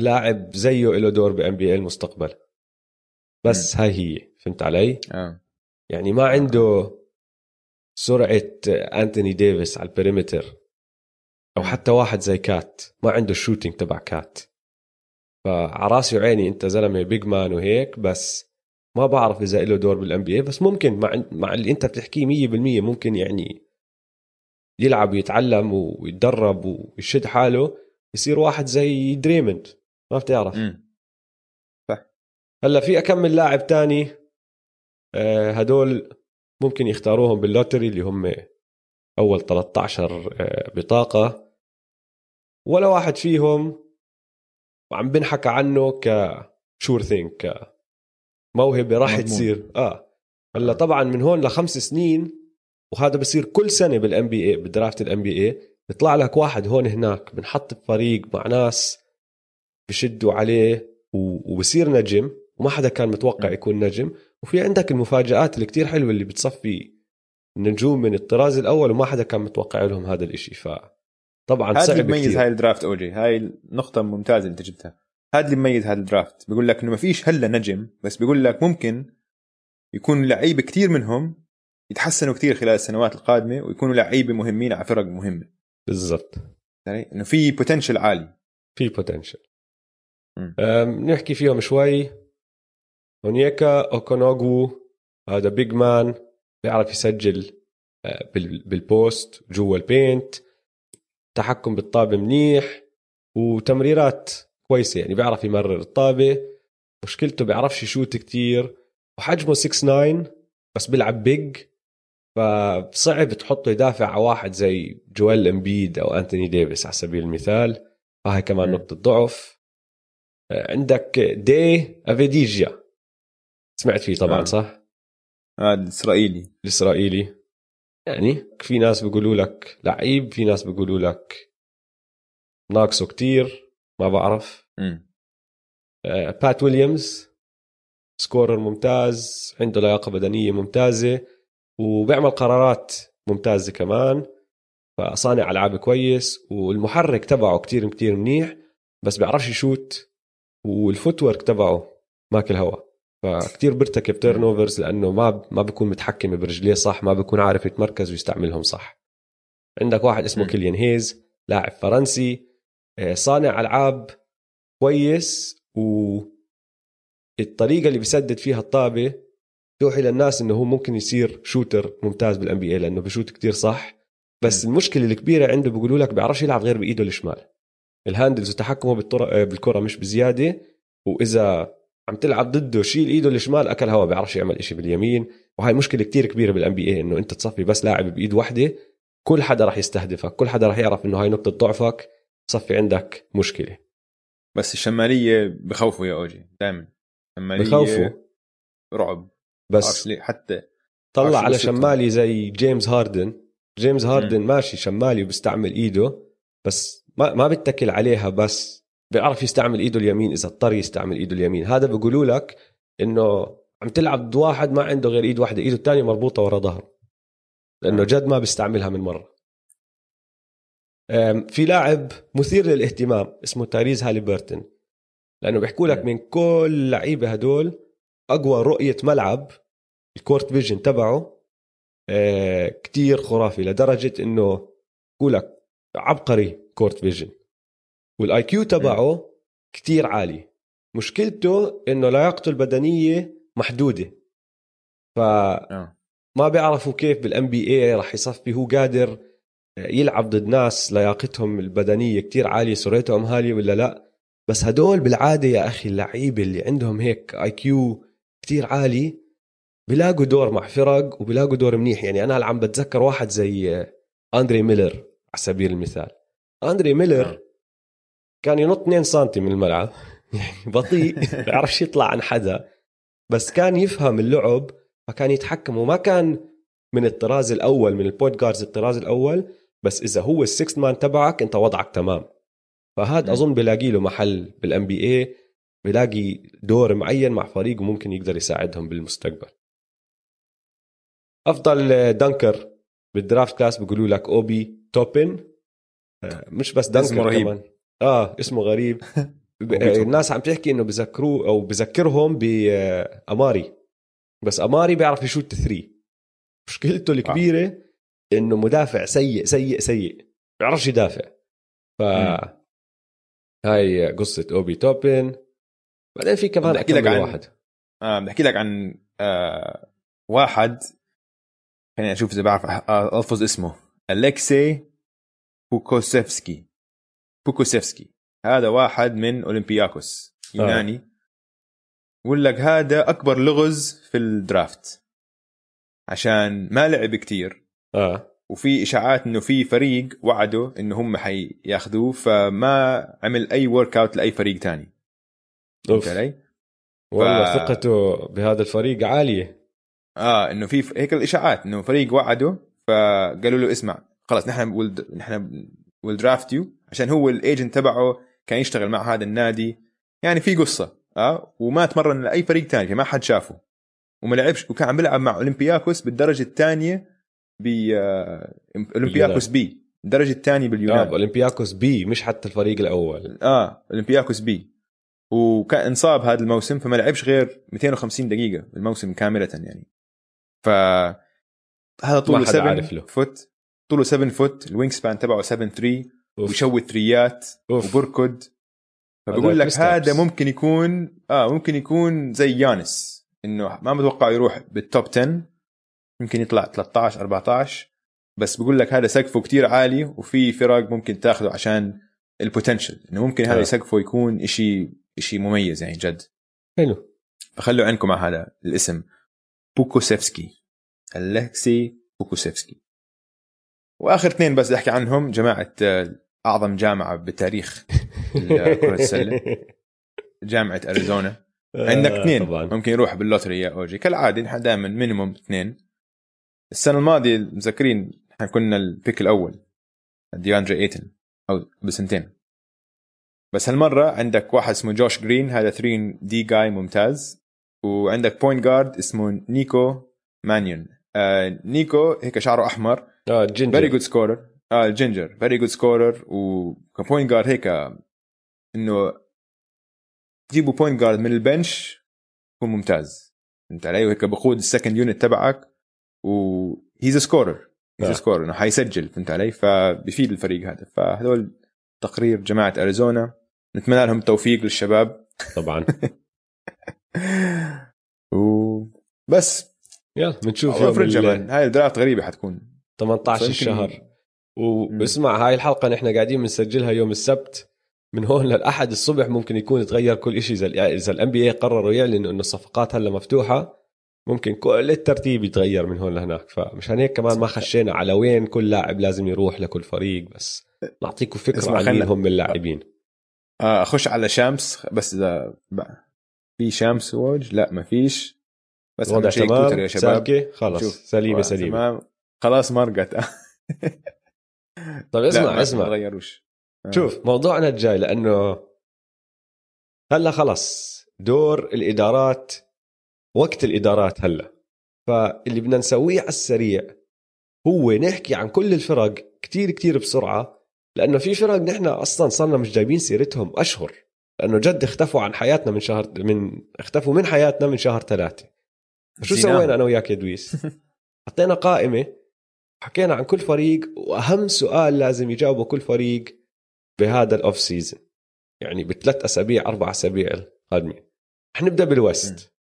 لاعب زيه له دور بال NBA المستقبل. بس م. هاي هي فهمت علي؟ آه. يعني ما عنده سرعة انتوني ديفيس على ال perimeter أو حتى واحد زي كات ما عنده ال shooting تبع كات فعراسي وعيني أنت زلمة big man وهيك بس ما بعرف إذا له دور بال NBA بس ممكن مع مع اللي أنت بتحكيه 100% ممكن يعني يلعب ويتعلم ويتدرب ويشد حاله يصير واحد زي دريموند ما بتعرف صح هلا في اكمل لاعب تاني آه هدول ممكن يختاروهم بال lottery اللي هم أول 13 آه، بطاقة. ولا واحد فيهم وعم بنحكى عنه ك sure thing موهبة راح تصير. آه. هلا طبعا من هون لخمس سنين وهذا بصير كل سنة بال NBA ب draft ال NBA بيطلع لك واحد هون هناك بنحط بفريق مع ناس بشدوا عليه وبصير نجم وما حدا كان متوقع يكون نجم. وفي عندك المفاجآت اللي كتير حلوة اللي بتصفي نجوم من الطراز الأول وما حدا كان متوقع لهم هذا الإشي. فطبعا هذا اللي بيميز هاي الدرافت أوجي هاي النقطة ممتازة اللي أنت جبتها. هذا اللي بيميز هذا الدرافت. بيقول لك إنه ما فيش هلا نجم بس بيقول لك ممكن يكون لعيبة كثير منهم يتحسنوا كثير خلال السنوات القادمة ويكونوا لعيبة مهمين على فرق مهمة. بالضبط. يعني إنه في potential عالي. في potential نحكي فيهم شوي. أونيكا أوكونغو هذا big man بيعرف يسجل آه، بال post جوا ال paint. تحكم بالطابة منيح وتمريرات كويسة يعني بيعرف يمرر الطابة. مشكلته بيعرفش يشوت كتير. وحجمه 6 9 بس بيلعب big فصعب تحطه يدافع على واحد زي جويل إمبيد أو أنتوني ديفيس على سبيل المثال. فهي كمان نقطة ضعف. آه، عندك ديني أفديا. سمعت فيه طبعا آه. صح؟ هذا الإسرائيلي. الإسرائيلي. يعني في ناس بيقولوا لك لعيب في ناس بيقولوا لك ناقصه كتير ما بعرف. آه بات ويليامز scorer ممتاز عنده لياقة بدنية ممتازة وبيعمل قرارات ممتازة كمان فصانع ألعاب كويس والمحرك تبعه كتير كتير منيح بس بيعرفش يشوت وال footwork تبعه ماكل هوا. فكتير بيرتكب turnovers لأنه ما ما بيكون متحكم برجليه صح ما بيكون عارف يتمركز ويستعملهم صح. عندك واحد اسمه كيليان هيز لاعب فرنسي آه، صانع ألعاب كويس والطريقة اللي بيسدد فيها الطابة توحي للناس إنه هو ممكن يصير shooter ممتاز بال NBA لأنه بشوت كتير صح. بس المشكلة الكبيرة عنده بيقولوا لك بيعرفش يلعب غير بإيده الشمال. ال handles وتحكمه آه، بالكرة مش بزيادة وإذا عم تلعب ضده شيل إيده الشمال أكل هوا بيعرفش يعمل إشي باليمين. وهي مشكلة كتير كبيرة بال NBA إنه أنت تصفي بس لاعب بإيد واحدة كل حدا راح يستهدفك كل حدا راح يعرف إنه هاي نقطة ضعفك صفي عندك مشكلة. بس الشمالية بخوفوا يا أوجي دائما الشمالية بخوفوا؟ رعب. بس حتى طلع على شمالي زي جيمس هاردن. جيمس هاردن م. ماشي شمالي وبيستعمل إيده بس ما ما بيتكل عليها بس بيعرف يستعمل إيده اليمين إذا اضطر يستعمل إيده اليمين. هذا بيقولوا لك إنه عم تلعب ضد واحد ما عنده غير إيد واحدة إيده الثانية مربوطة ورا ظهره لأنه جد ما بيستعملها من مرة. في لاعب مثير للاهتمام اسمه تايريز هاليبيرتن لأنه بيحكوا لك من كل اللعيبه هدول أقوى رؤية ملعب ال court vision تبعه آه، كتير خرافي لدرجة إنه بقول لك عبقري court vision وال IQ تبعه كتير عالي. مشكلته إنه لياقته البدنية محدودة. ف آه. ما بيعرفوا كيف بال NBA رح يصفي. هو قادر يلعب ضد ناس لياقتهم البدنية كتير عالية. سرعتهم عاليه ولا لا؟ بس هدول بالعادة يا أخي اللعيبة اللي عندهم هيك IQ كثير عالي بيلاقوا دور مع فرق وبيلاقوا دور منيح. يعني أنا عم بتذكر واحد زي اندري ميلر على سبيل المثال. اندري ميلر آه. كان ينط 2 سم من الملعب. يعني بطيء بيعرفش يطلع عن حدا. بس كان يفهم اللعب فكان يتحكم. وما كان من الطراز الأول من ال point guards الطراز الأول. بس إذا هو ال sixth man تبعك أنت وضعك تمام. فهذا أظن بلاقي له محل بال NBA بلاقي دور معين مع فريق وممكن يقدر يساعدهم بالمستقبل. أفضل dunker بال draft class بيقولوا لك أوبي توبن. آه، مش بس dunker. كمان. آه اسمه غريب. الناس عم تحكي إنه بذكروه أو بذكرهم بأماري بس أماري بيعرف يشوت three مشكلته الكبيرة آه. إنه مدافع سيء سيء سيء. بيعرفش يدافع. ف هاي قصة أوبي توبن بعدين في كمان بحكي لك عن واحد. آه بحكي لك عن آه واحد. خليني أشوف إذا بعرف ألفظ اسمه. الكسي بوكوسيفسكي بوكوسيفسكي هذا واحد من أولمبياكوس. يوناني. آه. بقول لك هذا أكبر لغز في ال draft. عشان ما لعب كتير. آه. وفي إشاعات إنه في فريق وعده إنه هم حياخذوه فما عمل أي workout لأي فريق تاني. فهمت علي؟ والله ف... ثقته بهذا الفريق عالية. آه إنه في هيك الإشاعات إنه فريق وعده فقالوا له اسمع خلص نحن ولد... نحن will draft you عشان هو ال agent تبعه كان يشتغل مع هذا النادي. يعني في قصة آه؟ وما تمرن لأي فريق ثاني ما حد شافه. وما لعبش وكان عم بيلعب مع أولمبياكوس بالدرجة الثانية ب آه، أولمبياكوس B. الدرجة الثانية باليونان. آه أولمبياكوس B مش حتى الفريق الأول. آه أولمبياكوس B. وكان انصاب هذا الموسم فما لعبش غير 250 دقيقة الموسم كاملة يعني. ف هذا طوله 7 foot طوله 7 foot ال wingspan تبعه 7 3 وبيشوت ثريات وبركض. فبقول لك هذا ممكن يكون آه ممكن يكون زي يانس إنه ما متوقع يروح بال top 10 يمكن يطلع 13 14 بس بقول لك هذا سقفه كتير عالي وفي فرق ممكن تاخذه عشان ال potential إنه ممكن هذا آه. سقفه يكون شيء شيء مميز يعني جد. حلو. فخلوا عينكم على هذا الاسم. بوكوسيفسكي. الكسي بوكوسيفسكي. وآخر اثنين بس أحكي عنهم جماعة آه، أعظم جامعة بتاريخ كره السلة. جامعة أريزونا. عندك آه، اثنين. ممكن يروح بال lottery يا أوجي. كالعادة نحن دائما minimum اثنين. السنة الماضية مذكرين نحن كنا ال pick الأول. دياندري إيتن. أو بسنتين. بس هالمرة عندك واحد اسمه جوش جرين. هذا 3 D guy ممتاز. وعندك point guard اسمه نيكو مانيون. آه نيكو هيك شعره أحمر. آه ginger very good scorer آه ال ginger very good scorer وك point guard هيك إنه تجيبوا point guard من ال bench يكون ممتاز. فهمت علي؟ وهيك بقود ال second unit تبعك و he's scorer he's scorer إنه حيسجل. فهمت علي؟ فبيفيد الفريق هذا. فهذول تقرير جماعة أريزونا. نتمنى لهم التوفيق للشباب. طبعا. وبس يلا بنشوف يوم الجمال هاي ال draft غريبة حتكون. 18 الشهر. واسمع هاي الحلقة نحن قاعدين بنسجلها يوم السبت. من هون للأحد الصبح ممكن يكون تغير كل شيء إذا إذا ال NBA قرروا يعلنوا انه الصفقات هلا مفتوحة ممكن كل الترتيب يتغير من هون لهناك. فمشان هيك كمان ما خشينا على وين كل لاعب لازم يروح لكل فريق بس نعطيكم فكرة عن مين هم اللاعبين. آه، أخش على شامس بس إذا في شامس ووج لا ما فيش. بس وضع تمام. يا شباب. خلص سليمة سليمة. تمام. خلاص مرقت. طيب اسمع اسمع. ما غيروش. آه. شوف موضوعنا الجاي لأنه هلا خلص دور الإدارات وقت الإدارات هلا. فاللي بدنا نسويه على السريع هو نحكي عن كل الفرق كتير كتير بسرعة لأنه في فرق نحن أصلا صرنا مش جايبين سيرتهم أشهر لأنه جد اختفوا عن حياتنا من شهر من اختفوا من حياتنا من شهر ثلاثة. شو سوينا أنا وياك يا دويس؟ حطينا قائمة حكينا عن كل فريق وأهم سؤال لازم يجاوبه كل فريق بهذا ال off season يعني بثلاث أسابيع أربع أسابيع القادمة. حنبدا بال West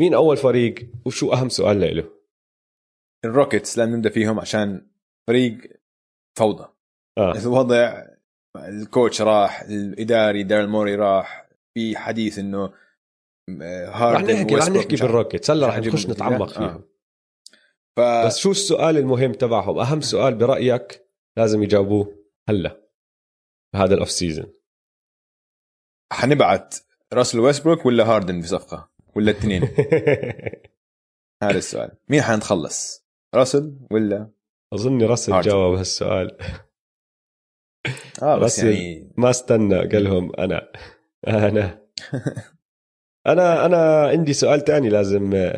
مين أول فريق؟ وشو أهم سؤال له؟ الروكيتس لازم نبدأ فيهم عشان فريق فوضى. آه. الوضع ال coach راح الإداري دارل موري راح في حديث إنه هاردن رح نحكي رح نحكي بالروكيتس هلا رح نخش نتعمق فيهم. آه. ف... بس شو السؤال المهم تبعهم؟ أهم سؤال برأيك لازم يجاوبوه هلا بهذا ال off season حنبعت راسل ويستبروك ولا هاردن بصفقة؟ ولا الاثنين؟ هذا السؤال. مين حنتخلص؟ راسل ولا اظني راسل جاوب هالسؤال. آه بس يعني ما استنى قال لهم أنا. أنا. أنا أنا عندي سؤال تاني لازم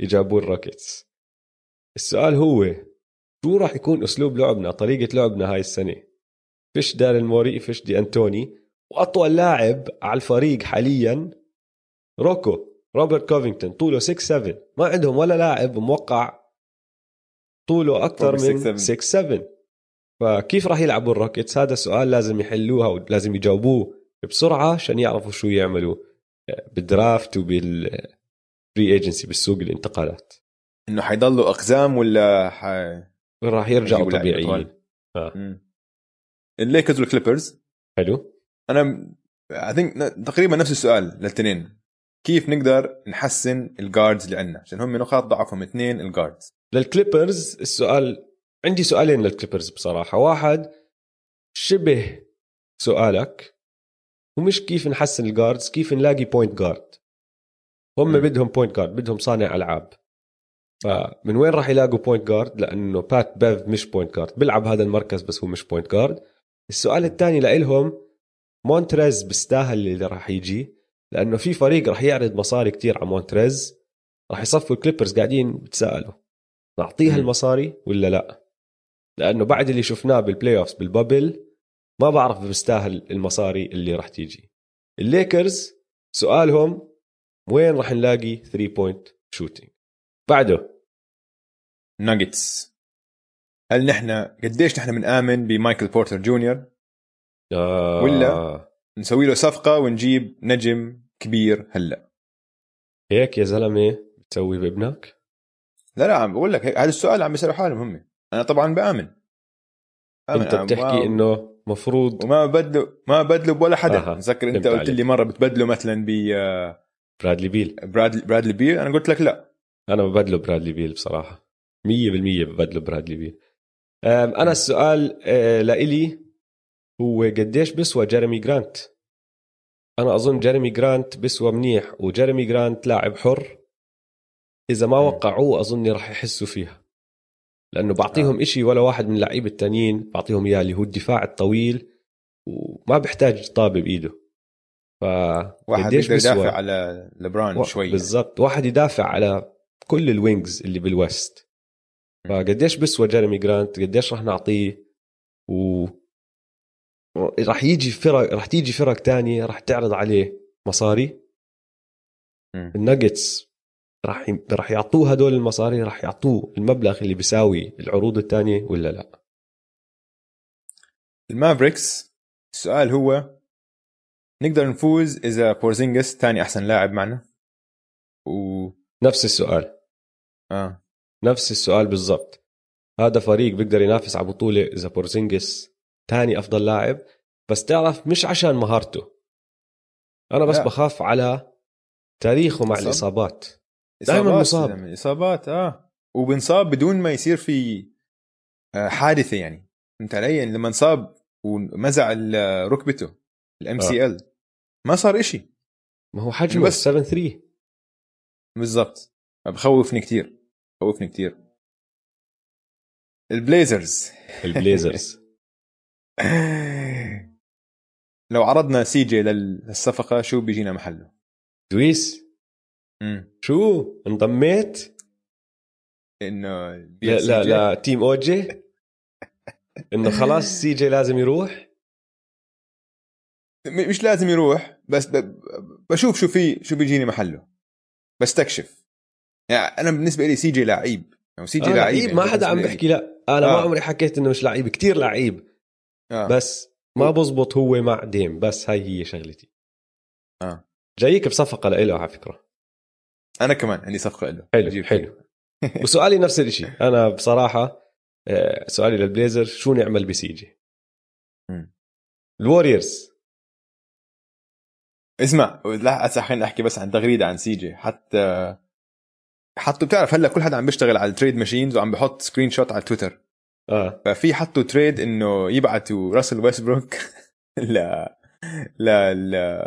يجاوبوه الروكيتس السؤال هو شو راح يكون أسلوب لعبنا طريقة لعبنا هاي السنة؟ فيش دارل موري فيش دي أنتوني وأطول لاعب على الفريق حاليا روكو روبرت كوفينغتون طوله 6 7 ما عندهم ولا لاعب موقع طوله أكثر من 6 7 فكيف راح يلعبوا الروكيتس؟ هذا السؤال لازم يحلوها ولازم يجاوبوه بسرعة عشان يعرفوا شو يعملوا بال draft وبال free ايجنسي بالسوق الانتقالات. إنه حيضلوا أقزام ولا ح... راح يرجعوا طبيعيين. آه. الليكرز والكليبرز. حلو. أنا I think تقريبا نفس السؤال للاثنين كيف نقدر نحسن ال guards اللي عندنا؟ عشان هم نقاط ضعفهم اثنين ال guards للكليبرز السؤال عندي سؤالين للكليبرز بصراحة. واحد شبه سؤالك ومش كيف نحسن ال guards كيف نلاقي point guard هم م. بدهم point guard بدهم صانع ألعاب. فمن وين راح يلاقوا point guard لأنه بات بيف مش point guard بيلعب هذا المركز بس هو مش point guard السؤال الثاني لإلهم مونتريز بيستاهل اللي راح يجي؟ لأنه في فريق راح يعرض مصاري كتير على مونتريز. راح يصفوا الكليبرز قاعدين بيتساءلوا نعطيها. المصاري ولا لا؟ لأنه بعد اللي شفناه بال playoffs بال bubble ما بعرف بيستاهل المصاري اللي راح تيجي. الليكرز سؤالهم وين راح نلاقي 3 point shooting بعده. ناجتس هل نحن قديش نحن بنآمن بمايكل بورتر جونيور؟ آه. ولا؟ نسوي له صفقة ونجيب نجم كبير هلا؟ هيك يا زلمة بتسوي بابنك؟ لا لا عم بقول لك هذا السؤال عم بيسألوا حالهم هم. أنا طبعا بآمن. آمن. أنا بتحكي ما- إنه مفروض وما بدلوا ما بدلوا بولا حدا. أها، تذكر فهمت قلت عليك. لي مرة بتبدلوا مثلا برادلي بيل. برادلي بيل؟ أنا قلت لك لا. أنا ببدله برادلي بيل بصراحه 100% ببدله برادلي بيل أم، أنا السؤال آه، لإلي هو قديش بيسوى جيريمي جرانت؟ أنا أظن جيريمي جرانت بيسوى منيح وجيريمي جرانت لاعب حر. إذا ما. وقعوه اظني راح يحسوا فيها. لأنه بعطيهم إشي ولا واحد من اللعيبة التانيين بعطيهم إياه اللي هو الدفاع الطويل وما بيحتاج طابة بإيده. ف واحد؟ يدافع على لبرون و- شوي بالضبط واحد يدافع على كل ال wings اللي بال West. فقديش بيسوى جيريمي جرانت؟ قديش راح نعطيه؟ و راح يجي فرق راح تيجي فرق تانية راح تعرض عليه مصاري. الناجتس راح ي... راح يعطوه هدول المصاري راح يعطوه المبلغ اللي بيساوي العروض الثانية ولا لا؟ المافريكس السؤال هو نقدر نفوز إذا بورزينجس ثاني أحسن لاعب معنا؟ و نفس السؤال. آه. نفس السؤال بالضبط. هذا فريق بيقدر ينافس على بطولة إذا بورزينجس ثاني أفضل لاعب بس تعرف مش عشان مهارته. أنا بس لا. بخاف على تاريخه مع إصاب. الإصابات. دايماً إصابات مصاب. زلمة، إصابات آه. وبنصاب بدون ما يصير في آه، حادثة يعني. فهمت علي؟ يعني لما انصاب ومزع ركبته الام سي ال ما صار إشي. ما هو حجمه بس- بس 7 3 بالضبط. بخوفني كتير. بخوفني كتير. البليزرز. البليزرز. لو عرضنا سي جي لل- للصفقة شو بيجينا محله؟ دويس. امم شو؟ انضميت؟ إنه لا لا لا تيم اوجي إنه خلاص سي جي لازم يروح. مش لازم يروح بس بشوف شو في شو بيجيني محله. بستكشف. يعني أنا بالنسبة لي سي جي لعيب. يعني سي جي آه لعيب لعيب يعني ما حدا عم بيحكي لا. أنا ما آه. عمري حكيت إنه مش لعيب كتير لعيب. آه. بس ما بزبط هو مع ديم بس هاي هي شغلتي. آه. جايك بصفقة لإله على فكرة. أنا كمان عندي صفقة له حلو حلو. وسؤالي نفس الشيء أنا بصراحة آه، سؤالي للبليزر شو نعمل بسيجي. الوريورز. اسمع لا هسه خليني احكي بس عن تغريدة عن سي جي. حتى حطوا بتعرف هلأ كل حدا عم بيشتغل على ال trade machines وعم بحط screenshot على تويتر آه. ففي حطوا trade إنه يبعتوا راسل ويستبروك ل ل ل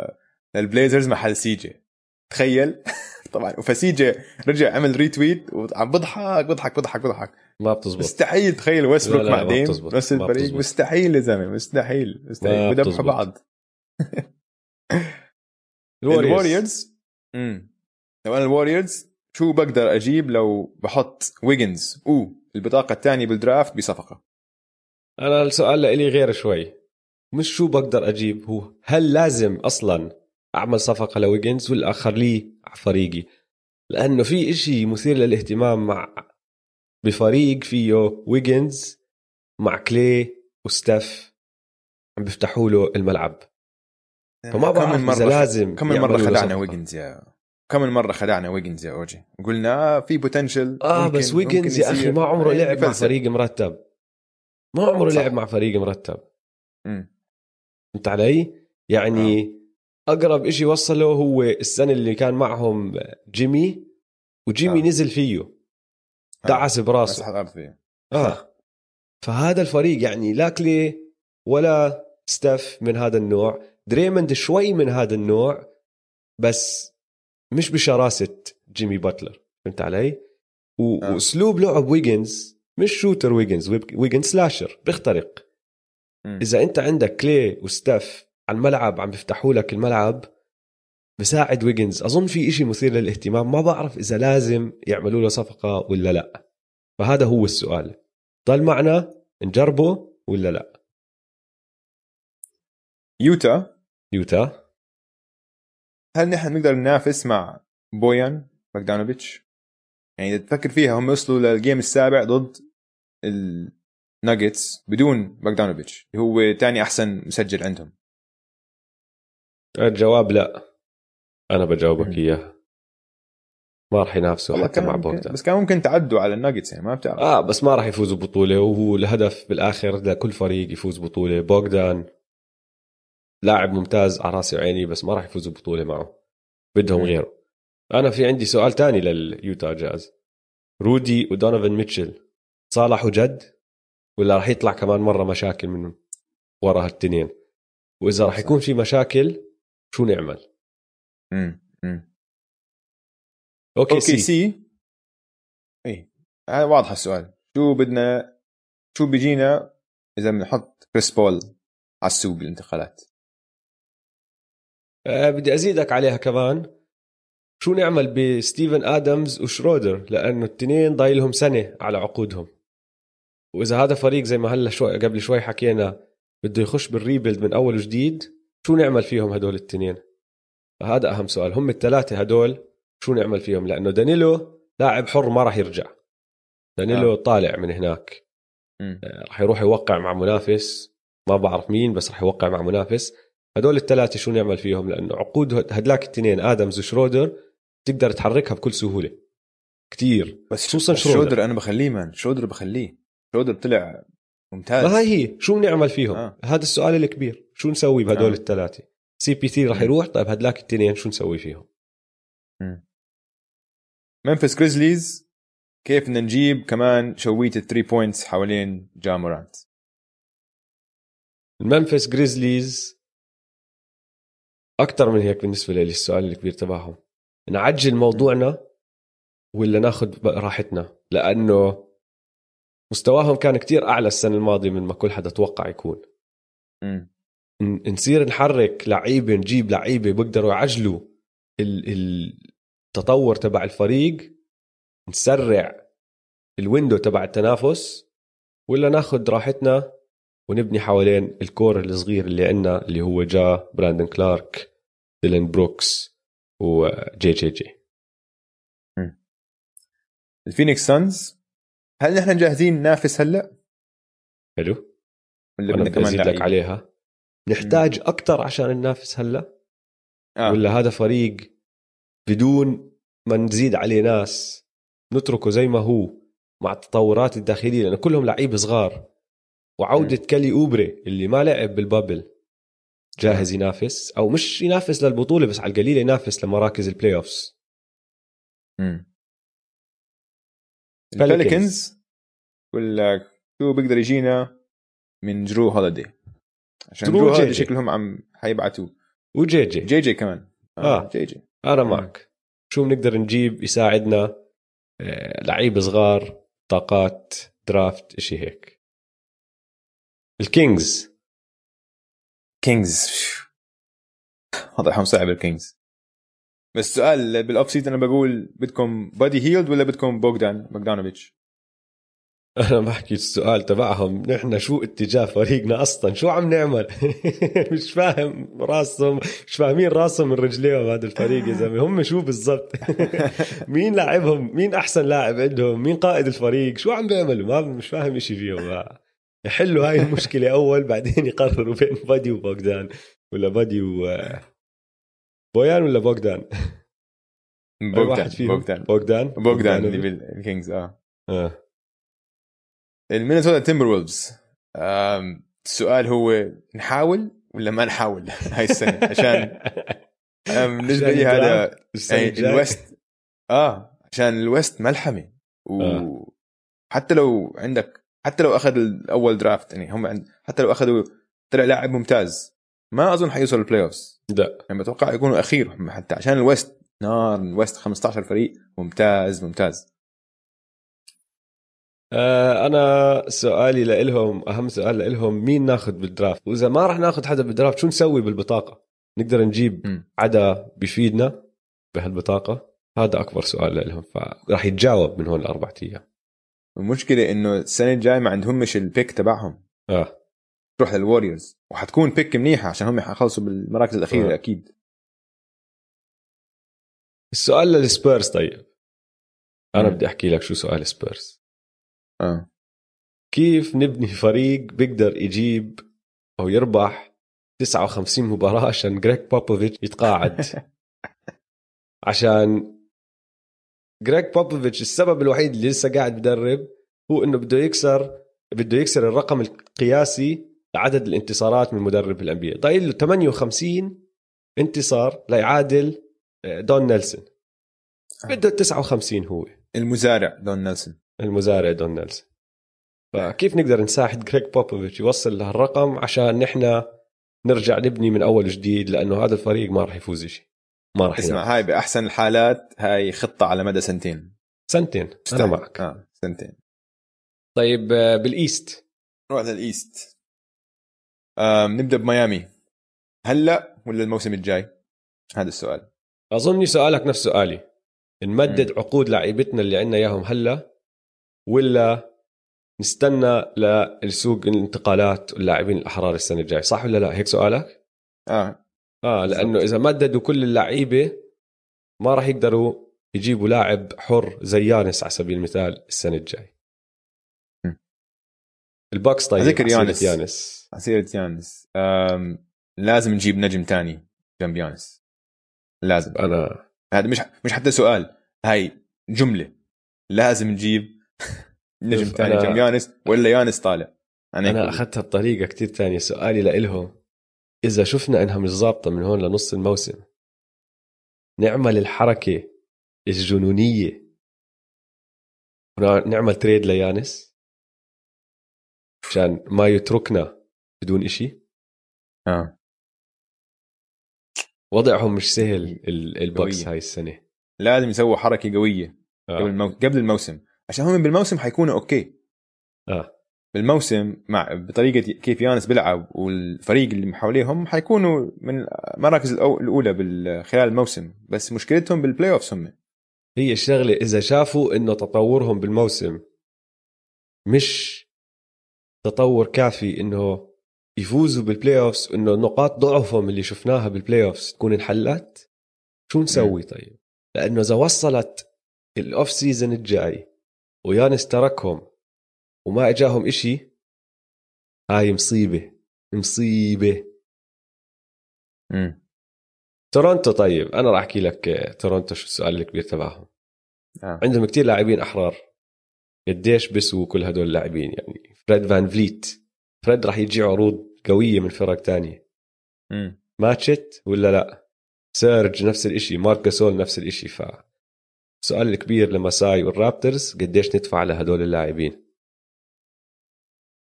للبليزرز محل سي جي تخيل. طبعا. فسي جي رجع عمل retweet وعم بضحك بضحك بضحك بضحك. ما بتزبط. مستحيل. تخيل ويستبروك مع ديم نفس الفريق. مستحيل يا زلمة. مستحيل. مستحيل. بتزبط. بعض. الوريورز امم لو أنا الوريورز شو بقدر أجيب لو بحط ويجنز و البطاقة الثانية بال draft بصفقة. أنا السؤال لإلي غير شوي. مش شو بقدر أجيب؟ هو هل لازم أصلا أعمل صفقة لويجنز ولا اخليه على فريقي؟ لأنه في إشي مثير للاهتمام مع بفريق فيه ويجنز مع كلي وستيف عم بيفتحوا له الملعب. فما كم بعرف إذا لازم كم من مرة خدعنا صفقة. ويجنز يا كم من مرة خدعنا ويجنز يا أوجي؟ قلنا آه في potential آه بس ويجنز يا أخي ما عمره لعب مع فريق مرتب. ما عمره صح. لعب مع فريق مرتب. فهمت علي؟ يعني أقرب إشي وصله هو السنة اللي كان معهم جيمي وجيمي آه. نزل فيه. دعس بس براسه الأرض فيه. آه. فهذا الفريق يعني لا كلي ولا ستيف من هذا النوع. دريموند شوي من هذا النوع بس مش بشراسة جيمي باتلر فهمت علي؟ و- آه. وأسلوب لعب ويجنز مش shooter ويجنز ويجنز slasher بيخترق. إذا أنت عندك كلي وستيف على الملعب عم بيفتحوا لك الملعب بساعد ويجنز. أظن في إشي مثير للاهتمام ما بعرف إذا لازم يعملوا له صفقة ولا لا. فهذا هو السؤال. ضل معنا نجربه ولا لا؟ يوتا. يوتا. هل نحن نقدر ننافس مع بويان باغدانوفيتش يعني إذا تفكر فيها هم وصلوا لل game السابع ضد الناجتس بدون باغدانوفيتش اللي هو ثاني أحسن مسجل عندهم. الجواب لا. أنا بجاوبك إياه. ما راح ينافسوا حتى مع بوغدان بس كان ممكن تعدوا على الناجتس يعني ما بتعرف. آه بس ما راح يفوزوا ببطوله وهو الهدف بالآخر لكل فريق يفوز بطولة بوغدان لاعب ممتاز على راسي وعيني بس ما راح يفوزوا بطوله معه. بدهم غيره. أنا في عندي سؤال تاني لليوتا جاز. رودي ودونيفن ميتشل صالحوا جد ولا راح يطلع كمان مرة مشاكل من ورا هالتنين؟ وإذا راح يكون في مشاكل شو نعمل؟ امم okay, OKC, سي. اي هذا واضح السؤال. شو بدنا شو بيجينا إذا بنحط كريس بول على السوق بالانتقالات؟ أه بدي أزيدك عليها كمان. شو نعمل بستيفن آدمز وشرودر؟ لأنه التنين ضايلهم سنة على عقودهم. وإذا هذا فريق زي ما هلا شوي قبل شوي حكينا بده يخش بال rebuild من أول وجديد شو نعمل فيهم هدول التنين؟ هذا أهم سؤال. هم الثلاثة هدول شو نعمل فيهم؟ لأنه دانيلو لاعب حر ما راح يرجع. دانيلو آه. طالع من هناك. آه، راح يروح يوقع مع منافس. ما بعرف مين بس راح يوقع مع منافس. هدول الثلاثه شو نعمل فيهم؟ لأنه عقود هدلاك الاثنين ادمز وشرودر تقدر تحركها بكل سهولة. كتير. بس خصوصا شرودر. شرودر. أنا بخليه man شرودر بخليه. شرودر طلع ممتاز. ما هي هي. شو نعمل فيهم؟ آه. هذا السؤال الكبير. شو نسوي بهدول آه. الثلاثه CP3 راح يروح؟ طيب هدلاك التنين شو نسوي فيهم؟ ممفيس جريزليز كيف بدنا نجيب كمان شوية ال three points حوالين جا مورانت الممفيس جريزليز أكثر من هيك بالنسبة لي السؤال الكبير تبعهم. نعجل موضوعنا ولا ناخذ راحتنا؟ لأنه مستواهم كان كتير أعلى السنة الماضية من ما كل حدا توقع يكون. م. نصير نحرك لعيبة نجيب لعيبة بيقدروا يعجلوا التطور تبع الفريق نسرع ال window تبع التنافس ولا ناخذ راحتنا ونبني حوالين ال core الصغير اللي عندنا اللي هو جا براندن كلارك ديلين بروكس وجي جي جي الفينيكس سانز هل نحن جاهزين ننافس هلا؟ حلو. ولا بدنا كمان لك عليها. نحتاج أكثر عشان ننافس هلا؟ آه. ولا هذا فريق بدون ما نزيد عليه ناس نتركه زي ما هو مع التطورات الداخلية؟ لأنه كلهم لعيبه صغار. وعوده م. كالي أوبري اللي ما لعب بال bubble. جاهز ينافس أو مش ينافس للبطولة بس على القليله ينافس لمراكز ال playoffs البيليكنز ولا شو بيقدر يجينا من درو هوليدي عشان درو هوليدي شكلهم عم حيبعتوا وجي جي جي جي كمان. آه, آه. جي جي أنا معك. شو بنقدر نجيب يساعدنا؟ آه لعيب صغار طاقات draft إشي هيك. ال Kings. Kings. وضعهم صعب ال Kings. بس السؤال بال off season أنا بقول بدكم بادي هيلد ولا بدكم بوغدان؟ بوغدانوفيتش. أنا بحكي السؤال تبعهم. نحن شو اتجاه فريقنا أصلا؟ شو عم نعمل؟ مش فاهم راسهم مش فاهمين راسهم من رجليهم هذا الفريق يا زلمة. هم شو بالضبط؟ مين لاعبهم؟ مين أحسن لاعب عندهم؟ مين قائد الفريق؟ شو عم بيعملوا؟ ما مش فاهم إشي فيهم. يحلوا هاي المشكلة أول بعدين يقرروا بين بادي وبوغدان. ولا بادي و بويان ولا بوغدان؟ بوغدان بوغدان. بوغدان؟ بوغدان اللي بال Kings آه. آه. ال Minnesota Timberwolves السؤال هو نحاول ولا ما نحاول هاي السنة؟ عشان بالنسبة لي هذا يعني ال West آه عشان ال West ملحمة. وحتى آه. لو عندك حتى لو أخذ الأول draft يعني هم عند حتى لو أخذوا طلع لاعب ممتاز ما أظن حيوصل ال playoffs لا. يعني بتوقع يكونوا أخير حتى عشان ال West نار ال West 15 فريق ممتاز ممتاز. آه أنا سؤالي لإلهم أهم سؤال لإلهم مين ناخذ بال draft وإذا ما راح ناخذ حدا بال draft شو نسوي بالبطاقة؟ نقدر نجيب م. حدا بيفيدنا بهالبطاقة؟ هذا أكبر سؤال لهم فراح يتجاوب من هون لأربع أيام. المشكلة إنه السنة الجاية ما عندهمش ال pick تبعهم. آه. تروح لل Warriors وحتكون pick منيحه عشان هم حيخلصوا بالمراكز الأخيرة آه. أكيد. السؤال للسبيرز طيب. أنا. بدي أحكي لك شو سؤال سبيرز. آه. كيف نبني فريق بيقدر يجيب أو يربح 59 مباراة عشان جريك بوبوفيتش يتقاعد؟ عشان جريك بوبوفيتش السبب الوحيد اللي لسه قاعد بدرب هو إنه بده يكسر بده يكسر الرقم القياسي لعدد الانتصارات من مدرب بال NBA ضايل له 58 انتصار ليعادل آه، دون نيلسون. بده 59 هو. المزارع دون نيلسون. المزارع دون نيلسون. فكيف نقدر نساعد جريك بوبوفيتش يوصل لهالرقم عشان نحن نرجع نبني من أول جديد لأنه هذا الفريق ما راح يفوز شيء ما راح اسمع. هاي بأحسن الحالات هاي خطة على مدى سنتين. سنتين أنا معك. آه سنتين. طيب آه، بال East. نروح لل East. آم نبدأ بميامي. هلأ ولا الموسم الجاي؟ هذا السؤال. اظني سؤالك نفس سؤالي. نمدد عقود لاعيبتنا اللي عندنا إياهم هلأ ولا نستنى للسوق الانتقالات واللاعبين الأحرار السنة الجاية؟ صح ولا لا؟ هيك سؤالك؟ آه. آه لأنه إذا مددوا كل اللعيبة ما راح يقدروا يجيبوا لاعب حر زي يانس على سبيل المثال السنة الجاي. الباكس طيب عسيرة يانس. يانس. عسيرة يانس. لازم نجيب نجم تاني جنب يانس. لازم. أنا هذا مش مش حتى سؤال. هاي جملة. لازم نجيب نجم تاني أنا- جنب يانس ولا يانس طالع. أنا بقول. أخذتها بطريقة كتير تانية. سؤالي لإلهم إذا شفنا إنها مش ظابطة من هون لنص الموسم نعمل الحركه الجنونية. نعمل تريد ليانس. عشان ما يتركنا بدون إشي. آه. وضعهم مش سهل ال- ال Bucks قوية. هاي السنة. لازم يسووا حركة قوية. قبل آه. المو... قبل الموسم. عشان هم بالموسم حيكونوا okay. آه. بالموسم مع بطريقة كيف يانس بيلعب والفريق اللي حواليهم حيكونوا من المراكز الأولى خلال الموسم. بس مشكلتهم بال playoffs هم. هي الشغلة إذا شافوا إنه تطورهم بالموسم مش تطور كافي إنه يفوزوا بال playoffs إنه نقاط ضعفهم اللي شفناها بال playoffs تكون انحلت شو نسوي طيب؟ لأنه إذا وصلت ال off season الجاي ويانس تركهم وما إجاهم إشي هاي مصيبة مصيبة. امم تورونتو طيب أنا راح أحكي لك آه، تورونتو شو السؤال الكبير تبعهم. آه. عندهم كتير لاعبين أحرار. قديش بسوا كل هدول اللاعبين؟ يعني فريد فان فليت فريد راح يجي عروض قوية من فرق تانية. امم match it ولا لا؟ سيرج نفس الإشي مارك جاسول نفس الإشي. ف السؤال الكبير لمساي وال Raptors قديش ندفع لهدول اللاعبين؟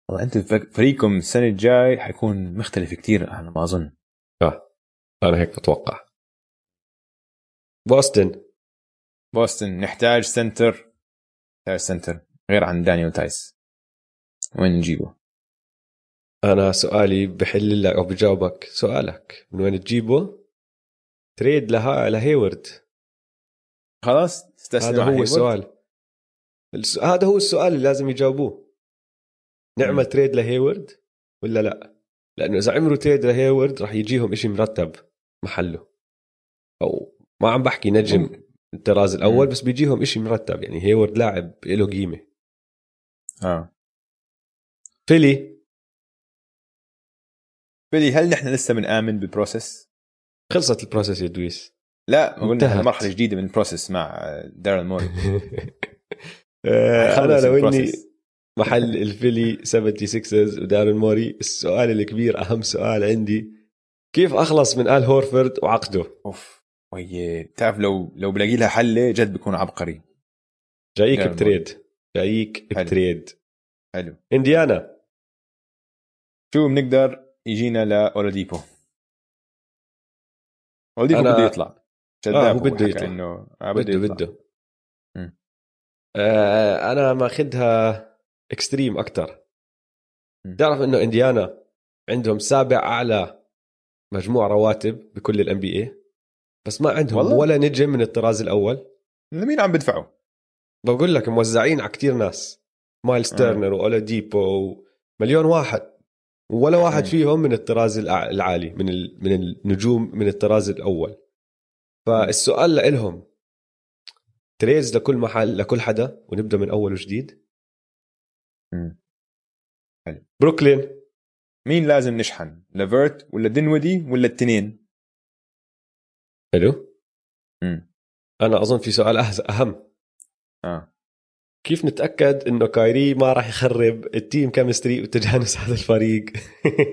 والله أنت فك- فريقكم السنة الجاي حيكون مختلف كتير أنا ما أظن. أنا هيك بتوقع. بوسطن. بوسطن نحتاج center. نحتاج center غير عن دانيال تايس. وين نجيبه؟ أنا سؤالي بحل لك أو بجاوبك سؤالك. من وين تجيبه؟ trade لها لهيورد خلاص استسلم هذا على هو؟ السؤال. الس- هذا هو السؤال اللي لازم يجاوبوه. نعمل. trade لهيورد ولا لا لأنه إذا عملوا trade لهيورد راح يجيهم إشي مرتب محله أو ما عم بحكي نجم. الطراز الأول. بس بيجيهم إشي مرتب يعني هيورد لاعب له قيمة آه فيلي فيلي هل نحن لسه بنآمن بال process؟ خلصت ال process يا دويس لا قلنا. مرحلة جديدة من ال process مع دارل موري آه، أنا لو إني. محل الفيلي 76 ودارن موري. السؤال الكبير أهم سؤال عندي كيف أخلص من آل هورفورد وعقده؟ أوف وي بتعرف لو لو بلاقي لها حله جد بكون عبقري. جايك بتريد. جايك حلو. بتريد. حلو. إنديانا. شو بنقدر يجينا لاولاديبو أولاديبو؟ أنا- بده يطلع. آه، هو بده يطلع. إنه آه بده بده بده. آه أنا ماخذها extreme أكثر م. تعرف إنه إنديانا عندهم سابع أعلى مجموع رواتب بكل ال NBA بس ما عندهم والله؟ ولا نجم من الطراز الأول لمين عم بدفعوا؟ بقول لك موزعين على كتير ناس مايلز آه. تيرنر وأولا ديبو مليون واحد ولا واحد. فيهم من الطراز العالي من ال- من النجوم من الطراز الأول فالسؤال لإلهم trades لكل محل لكل حدا ونبدأ من أول وجديد مم. بروكلين. مين لازم نشحن؟ لافيرت ولا دينويدي ولا التنين؟ حلو. مم. أنا أظن في سؤال أهز- أهم. آه. كيف نتأكد إنه كايري ما راح يخرب ال team chemistry وتجانس هذا الفريق؟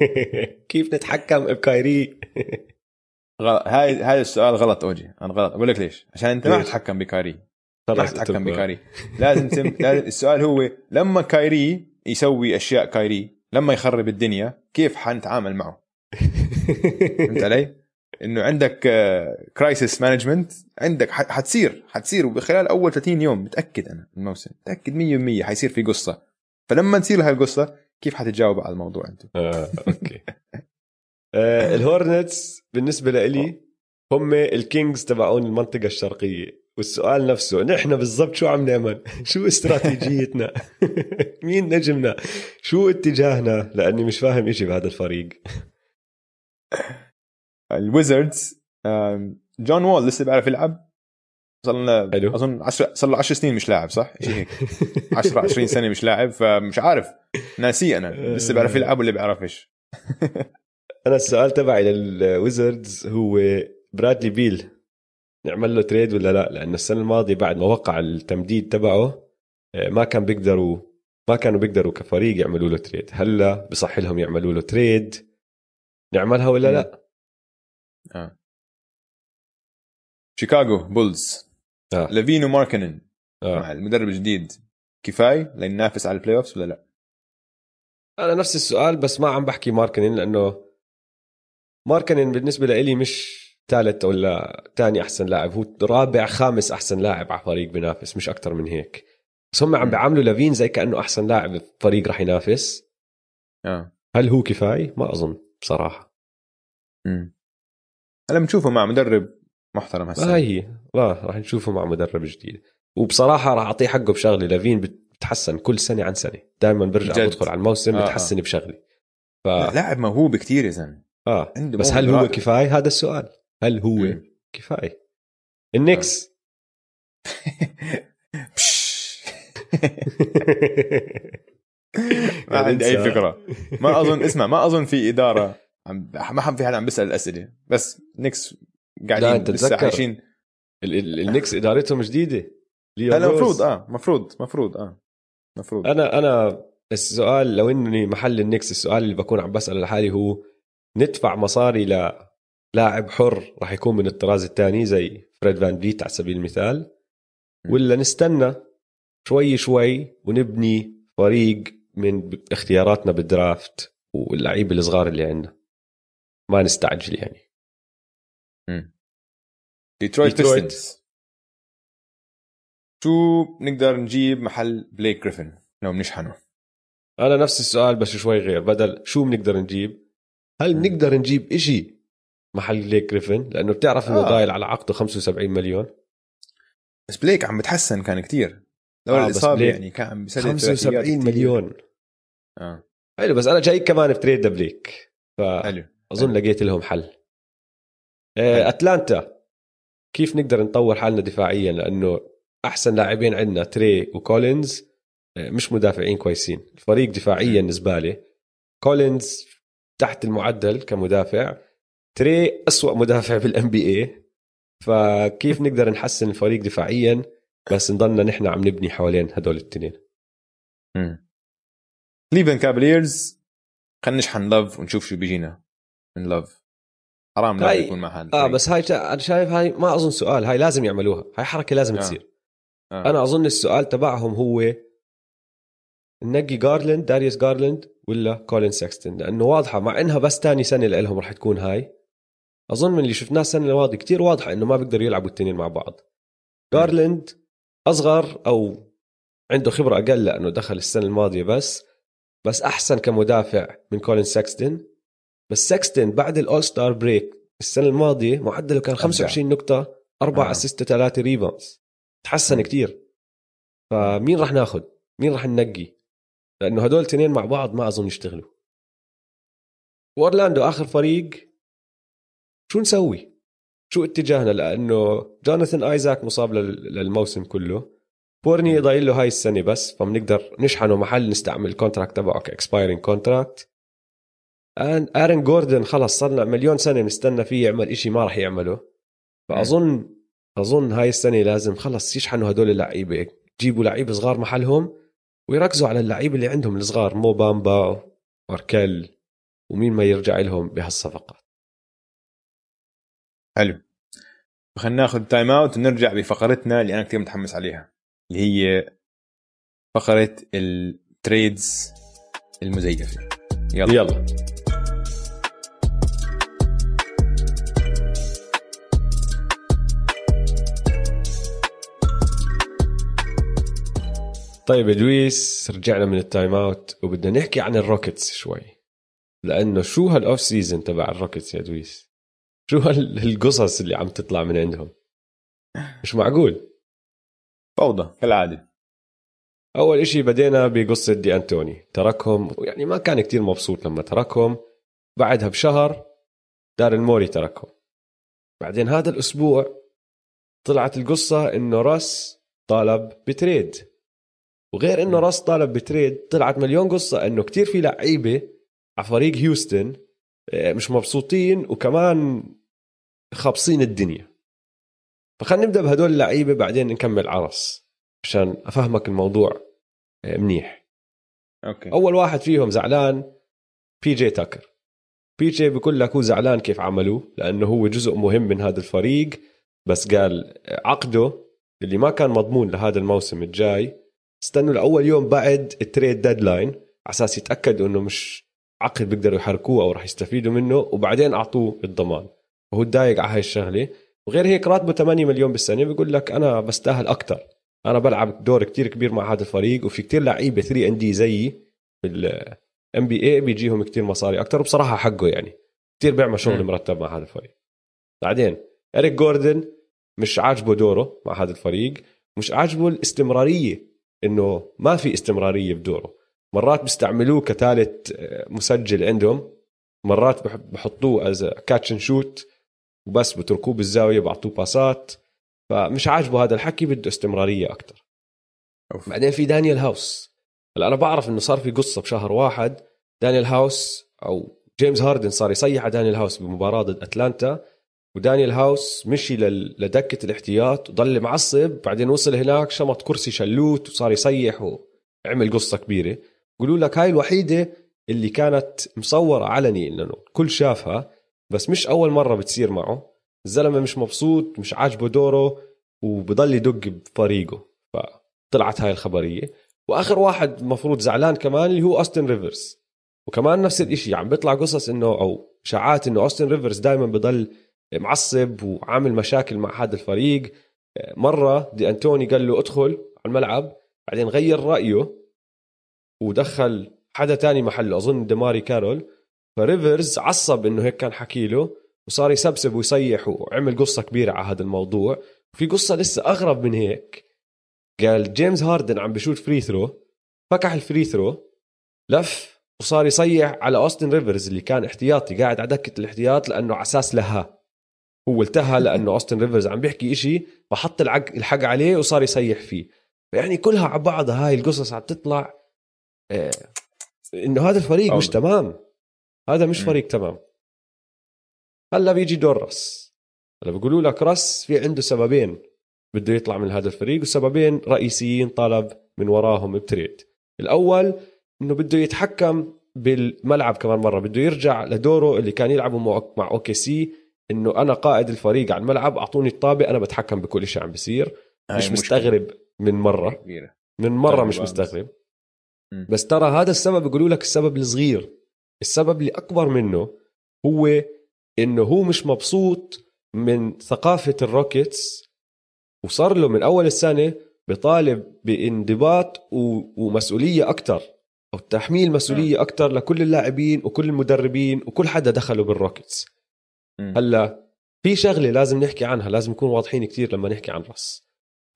كيف نتحكم بكايري؟ غلط هاي هاي السؤال غلط أوجي. أنا غلط. أقول لك ليش. عشان أنت ما؟ تتحكم بكايري خلص تتحكم. بكايري لازم تم... لازم السؤال هو لما كايري يسوي أشياء كايري لما يخرب الدنيا كيف حنتعامل معه فهمت علي؟ إنه عندك crisis management عندك حتصير حتصير وبخلال أول 30 يوم متأكد أنا من الموسم متأكد 100% حيصير في قصة فلما تصير هاي القصة كيف حتتجاوب على الموضوع أنت؟ آه، okay آه، الهورنتس بالنسبة لإلي هم الكينجز تبعون المنطقة الشرقية والسؤال نفسه نحن بالضبط شو عم نعمل شو استراتيجيتنا؟ مين نجمنا؟ شو اتجاهنا؟ لأني مش فاهم إشي بهذا الفريق. الويزردز جون وول لسه بيعرف يلعب. صار حلو. أظن 10 صار له 10 سنين مش لاعب صح؟ شيء هيك. 10 20 سنة مش لاعب فمش عارف. ناسيه أنا. لسه بيعرف يلعب ولا بيعرفش. أنا السؤال تبعي للويزردز هو برادلي بيل. نعمل له trade ولا لا لأنه السنة الماضية بعد ما وقع التمديد تبعه آه، ما كان بيقدروا ما كانوا بيقدروا كفريق يعملوا له trade هلا بصح لهم يعملوا له trade نعملها ولا لا آه. شيكاغو بولز آه. لافين وماركنن آه. مع المدرب الجديد كفاية لننافس على ال playoffs ولا لا؟ أنا نفس السؤال بس ما عم بحكي ماركنين لأنه ماركنين بالنسبة لي مش ثالث ولا ثاني أحسن لاعب. هو رابع خامس أحسن لاعب على فريق بينافس مش أكثر من هيك. بس هم عم. بيعاملوا لافين زي كأنه أحسن لاعب بفريق رح ينافس. آه. هل هو كفاية؟ ما أظن بصراحة. امم هلا بنشوفه مع مدرب محترم هسه. هاي هي. لا رح نشوفه مع مدرب جديد. وبصراحة راح أعطيه حقه بشغله لافين بتحسن كل سنة عن سنة. دائما برجع جد. بدخل على الموسم آه، بتحسن بشغله ف لا، لاعب موهوب كثير يا زلمة. آه عنده بس هل هو. كفاية؟ هذا السؤال. هل هو مم. كفاية؟ النكس ما عندي أي فكرة. ما أظن اسمع ما أظن في إدارة عم ما حد في حدا عم بيسأل الاسئله بالنيكس قاعدين لا، لسه. عايشين. ال- ال- النكس إدارتهم جديدة. روز. المفروض آه مفروض مفروض آه مفروض. أنا أنا السؤال لو إني محل النكس السؤال اللي بكون عم بسأله لحالي هو ندفع مصاري للاعب حر راح يكون من الطراز الثاني زي فريد فان فيت على سبيل المثال. ولا نستنى شوي شوي ونبني فريق من اختياراتنا بال draft واللعيبة الصغار اللي عندنا. ما نستعجل يعني. ديترويت. بيستنز شو بنقدر نجيب محل بليك جريفن لو بنشحنه. أنا نفس السؤال بس شوي غير بدل شو بنقدر نجيب؟ هل. بنقدر نجيب إشي محل بليك جريفن لأنه بتعرف إنه آه. ضايل على عقده 75 مليون. بس بليك عم بتحسن كان كتير. لولا آه، الإصابة بليك يعني كان عم بيسدد 75 ثلاثيات كتير. مليون. آه. حلو بس أنا جاي كمان ب trade لبليك فاظن حلو لقيت لهم حل. آه، أتلانتا. كيف نقدر نطور حالنا دفاعيا؟ لأنه أحسن لاعبين عندنا تري وكولينز آه، مش مدافعين كويسين. الفريق دفاعيا. زباله كولينز تحت المعدل كمدافع. تري أسوأ مدافع بال NBA فكيف نقدر نحسن الفريق دفاعيا بس نضلنا نحن عم نبني حوالين هدول الاثنين كليفلاند كافاليرز خلينا نشحن لاف ونشوف شو بيجينا. من لاف حرام لاف هاي- يكون مع هذا آه بس هاي أنا شايف هاي ما أظن سؤال هاي لازم يعملوها. هاي حركة لازم آه. تصير. آه. أنا أظن السؤال تبعهم هو ننقي جارلند داريوس جارلند ولا كولين سكستن لأنه واضحة مع إنها بس تاني سنة لهم رح تكون هاي. أظن من اللي شفناه السنة الماضيه كتير واضحة إنه ما بيقدروا يلعبوا الاثنين مع بعض. جارلند أصغر أو عنده خبرة أقل لأنه دخل السنة الماضية بس بس أحسن كمدافع من كولين ساكستن بس ساكستن بعد ال all star break السنة الماضية معدله كان 25 نقطة 4 آه. assist 3 rebounds تحسن م. كتير. فمين راح ناخذ مين راح ننقي؟ لأنه هدول الاثنين مع بعض ما أظن يشتغلوا. وأورلاندو آخر فريق شو نسوي؟ شو اتجاهنا لأنه جوناثان ايزاك مصاب لل- للموسم كله. فورنييه ضايل له هاي السنة بس فبنقدر نشحنه محل نستعمل ال contract تبعه ك expiring contract ارن جوردن خلص صرنا مليون سنة نستنى فيه يعمل إشي ما راح يعمله. فأظن أظن هاي السنة لازم خلص يشحنوا هدول اللعيبة يجيبوا لعيبه صغار محلهم ويركزوا على اللعيبه اللي عندهم الصغار مو بامبا ماركل ومين ما يرجع لهم بهالصفقات. حلو. خلينا ناخذ timeout ونرجع بفقرتنا اللي أنا كثير متحمس عليها اللي هي فقرة ال trades المزيفة. يلا, يلا. طيب يا دويس رجعنا من ال timeout وبدنا نحكي عن الروكيتس شوي. لأنه شو هال off season تبع الروكيتس يا دويس شو هالقصص اللي عم تطلع من عندهم؟ مش معقول. فوضى كالعادة. أول إشي بدينا بقصة دي أنتوني. تركهم يعني ما كان كتير مبسوط لما تركهم. بعدها بشهر داريل موري تركهم. بعدين هذا الأسبوع طلعت القصة إنه Russ طالب ب trade. وغير إنه Russ طالب ب trade طلعت مليون قصة إنه كتير في لعيبة على فريق هيوستن مش مبسوطين وكمان خابصين الدنيا. فخلينا نبدأ بهدول اللعيبة بعدين نكمل ع Russ عشان أفهمك الموضوع آه، منيح. okay. أول واحد فيهم زعلان بي جي تاكر. بي جي بيقول لك هو زعلان كيف عملوه لأنه هو جزء مهم من هذا الفريق بس قال عقده اللي ما كان مضمون لهذا الموسم الجاي استنوا لأول يوم بعد ال trade deadline على أساس يتاكدوا إنه مش عقد بيقدروا يحركوه أو راح يستفيدوا منه وبعدين أعطوه الضمان. وهو تضايق على هاي الشغلة. وغير هيك راتبه 8 مليون بالسنة بيقول لك أنا بستاهل أكثر أنا بلعب دور كتير كبير مع هذا الفريق وفي كتير لعيبة 3 and D زيي بال NBA بيجيهم كتير مصاري أكثر وبصراحة حقه يعني. كتير بيعمل شغل. مرتب مع هذا الفريق. بعدين اريك جوردن مش عاجبه دوره مع هذا الفريق. مش عاجبه الاستمرارية إنه ما في استمرارية بدوره. مرات بيستعملوه كثالث آه، مسجل عندهم مرات بح- بحطوه as catch and shoot وبس بتركوه بالزاوية بعطوه باسات فمش عاجبه هذا الحكي بده استمرارية أكثر of. بعدين في دانيال هاوس هلا أنا بعرف إنه صار في قصة بشهر واحد. دانيال هاوس أو جيمس هاردن صار يصيح على دانيال هاوس بمباراة ضد اتلانتا ودانيال هاوس مشي لدكة الاحتياط وضل معصب. بعدين وصل هناك شمط كرسي شلوت وصار يصيح وعمل قصة كبيرة. يقولوا لك هاي الوحيدة اللي كانت مصورة علني انه الكل شافها بس مش أول مرة بتصير معه. الزلمة مش مبسوط مش عاجبه دوره وبضل يدق بفريقه. فطلعت هاي الخبرية. وآخر واحد مفروض زعلان كمان اللي هو أوستن ريفرز. وكمان نفس الإشي عم بيطلع قصص إنه أو إشاعات إنه أوستن ريفرز دائما بضل معصب وعامل مشاكل مع هذا الفريق. مرة دانتوني قال له أدخل على الملعب بعدين غير رأيه. ودخل حدا تاني محله أظن دماري كارول. فريفرز عصب إنه هيك كان حكي له وصار يسبسب ويصيح وعمل قصة كبيرة على هذا الموضوع. في قصة لسه أغرب من هيك. قال جيمس هاردن عم بشوت free throw فكح ال free throw لف وصار يصيح على أوستن ريفرز اللي كان احتياطي قاعد على دكة الاحتياط لأنه على أساس لها. هو التهى لأنه أوستن ريفرز عم بيحكي إشي فحط الحق عليه وصار يصيح فيه. يعني كلها على بعضها هاي القصص عم تطلع إنه هذا الفريق مش أوضح. تمام هذا مش مم. فريق تمام هلا بيجي دور Russ هلا بيقولوا لك Russ في عنده سببين بده يطلع من هذا الفريق وسببين رئيسيين طلب من وراهم ب trade الأول إنه بده يتحكم بالملعب كمان مرة بده يرجع لدوره اللي كان يلعبه مع OKC إنه أنا قائد الفريق على الملعب أعطوني الطابة أنا بتحكم بكل شيء عم بيصير مش مستغرب من مرة من مرة طيب، مش. مستغرب. بس ترى هذا السبب يقولوا لك السبب الصغير. السبب اللي أكبر منه هو إنه هو مش مبسوط من ثقافة الروكيتس وصار له من أول السنة بطالب بانضباط ومسؤولية أكثر أو تحميل مسؤولية أكثر لكل اللاعبين وكل المدربين وكل حدا دخلوا بالروكيتس. هلأ في شغلة لازم نحكي عنها لازم نكون واضحين كثير لما نحكي عن Russ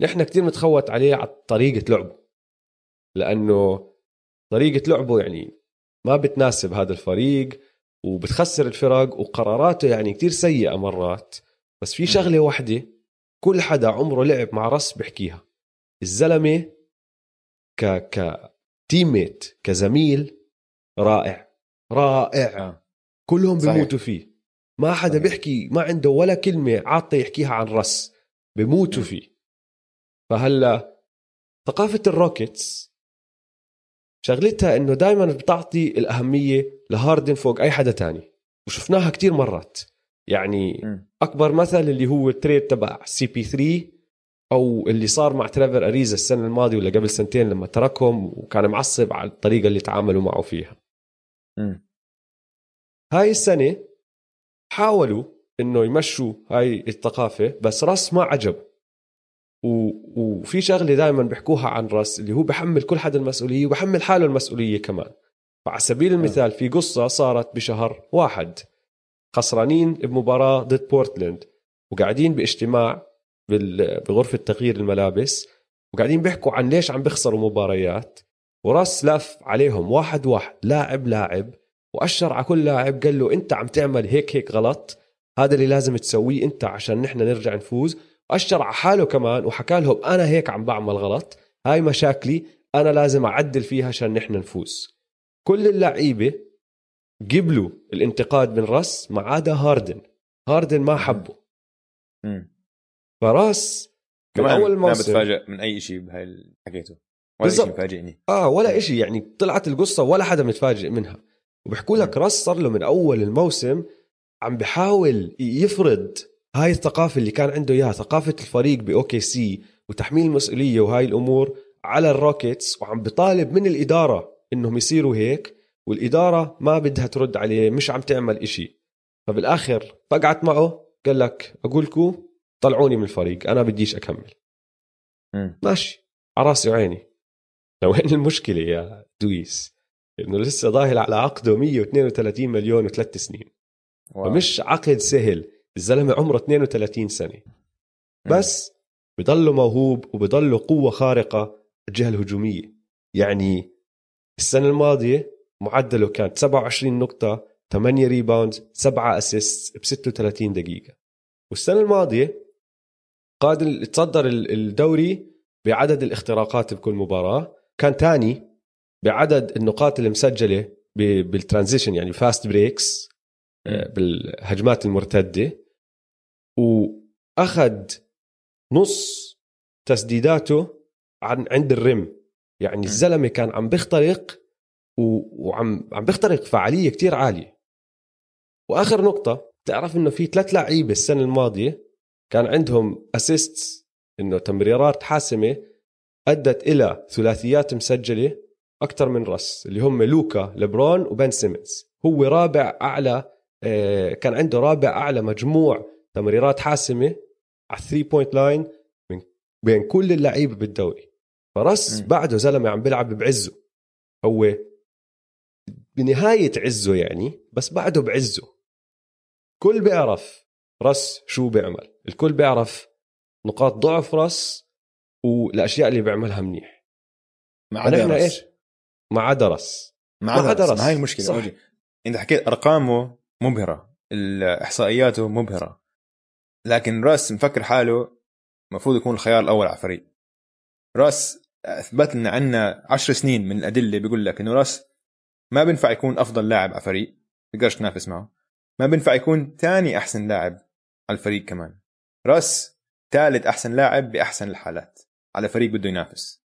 نحن كثير متخوت عليه على طريقة لعبه لأنه طريقة لعبه يعني ما بتناسب هذا الفريق وبتخسر الفرق وقراراته يعني كتير سيئة مرات بس في شغلة واحدة كل حدا عمره لعب مع رس بحكيها الزلمة ك ك تيميت كزميل رائع رائع آه. كلهم. بيموتوا فيه ما حدا صحيح. بيحكي ما عنده ولا كلمة عاطة يحكيها عن رس بيموتوا. فيه فهلا ثقافة الروكيتس شغلتها إنه دائما بتعطي الأهمية لهاردن فوق أي حدا تاني وشفناها كتير مرات يعني مم. أكبر مثل اللي هو ال trade تبع CP3 أو اللي صار مع تريفر اريزا السنة الماضية ولا قبل سنتين لما تركهم وكان معصب على الطريقة اللي تعاملوا معه فيها مم. هاي السنة حاولوا إنه يمشوا هاي الثقافة بس رأس ما عجب و... وفي شغلة دائما بيحكوها عن راس اللي هو بحمل كل حدا المسؤولية وبحمل حاله المسؤولية كمان. فعلى سبيل المثال في قصة صارت بشهر واحد. خسرانين بمباراة ضد بورتلاند وقاعدين باجتماع بال... بغرفة تغيير الملابس وقاعدين بيحكوا عن ليش عم بيخسروا مباريات. وراس لف عليهم واحد واحد لاعب لاعب وأشر على كل لاعب قال له أنت عم تعمل هيك هيك غلط هذا اللي لازم تسويه أنت عشان نحن نرجع نفوز. واشر على حاله كمان وحكى لهم أنا هيك عم بعمل غلط هاي مشاكلي أنا لازم أعدل فيها عشان نحن نفوز. كل اللعيبة قبلوا الانتقاد من راس ما عدا هاردن. هاردن ما حبه. مم. فراس من كمان أول ما بتفاجئ من أي شيء بهاي اللي حكيته ولا شيء. مفاجئني. آه ولا إشي يعني طلعت القصة ولا حدا متفاجئ منها. وبحكوا لك Russ صار له من أول الموسم عم بحاول يفرض هاي الثقافة اللي كان عنده إياها ثقافة الفريق ب OKC وتحميل المسؤولية وهاي الأمور على الروكيتس وعم بطالب من الإدارة إنهم يصيروا هيك والإدارة ما بدها ترد عليه مش عم تعمل إشي. فبالآخر فقعت معه قال لك أقول لكم طلعوني من الفريق أنا بديش أكمل. مم. ماشي. على راسي وعيني. لوين المشكلة يا دويس؟ إنه لسه ضاهل على عقده 132 مليون وثلاث سنين. واو. فمش عقد سهل. الزلمة عمره 32 سنة. بس بضله موهوب وبضله قوة خارقة الجهة الهجومية. يعني السنة الماضية معدله كان 27 نقطة 8 rebound 7 assist ب 36 دقيقة. والسنة الماضية قاد تصدر ال- الدوري بعدد الاختراقات بكل مباراة. كان تاني بعدد النقاط المسجلة ب- بال transition يعني fast breaks آه، بالهجمات المرتدة. وأخذ نص تسديداته عن عند ال rim. يعني الزلمة كان عم بيخترق وعم عم بيخترق فعالية كتير عالية. وآخر نقطة تعرف إنه في ثلاث لعيبة السنة الماضية كان عندهم assist إنه تمريرات حاسمة أدت إلى ثلاثيات مسجلة أكثر من Russ اللي هم لوكا لبرون وبن سيمنز. هو رابع أعلى آه، كان عنده رابع أعلى مجموع تمريرات حاسمة على 3 point line من بين كل اللعيبة بالدوري. فرس م. بعده زلمة عم بيلعب بعزه. هو بنهاية عزه يعني بس بعده بعزه. كل بيعرف رس شو بيعمل. الكل بيعرف نقاط ضعف رس والأشياء اللي بيعملها منيح. ما عدا رس. إيش؟ ما عدا رس. ما عدا رس. هي المشكلة. صح. انت حكيت أرقامه مبهرة. ال- احصائياته مبهرة. لكن راس مفكر حاله المفروض يكون الخيار الأول على الفريق. راس أثبت لنا عنا عشر سنين من الأدلة بيقول لك إنه راس ما بينفع يكون أفضل لاعب على فريق تقدرش تنافس معه. ما بينفع يكون ثاني أحسن لاعب على الفريق كمان. راس ثالث أحسن لاعب بأحسن الحالات على فريق بده ينافس.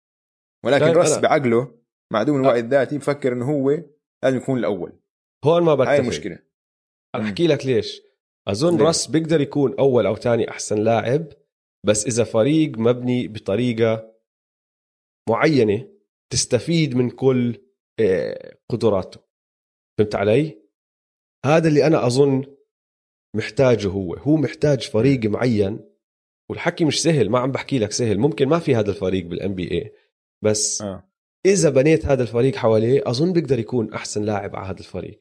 ولكن راس بعقله معدوم الوعي الذاتي بفكر إنه هو لازم يكون الأول. هون ما بتفق. هاي المشكلة. أنا أحكي لك ليش. أظن ليه؟ راس بيقدر يكون أول أو ثاني أحسن لاعب بس إذا فريق مبني بطريقة معينة تستفيد من كل آه، قدراته. فهمت علي؟ هذا اللي أنا أظن محتاجه هو. هو محتاج فريق معين والحكي مش سهل ما عم بحكي لك سهل. ممكن ما في هذا الفريق بالان بي اي بس آه. إذا بنيت هذا الفريق حواليه أظن بيقدر يكون أحسن لاعب على هذا الفريق.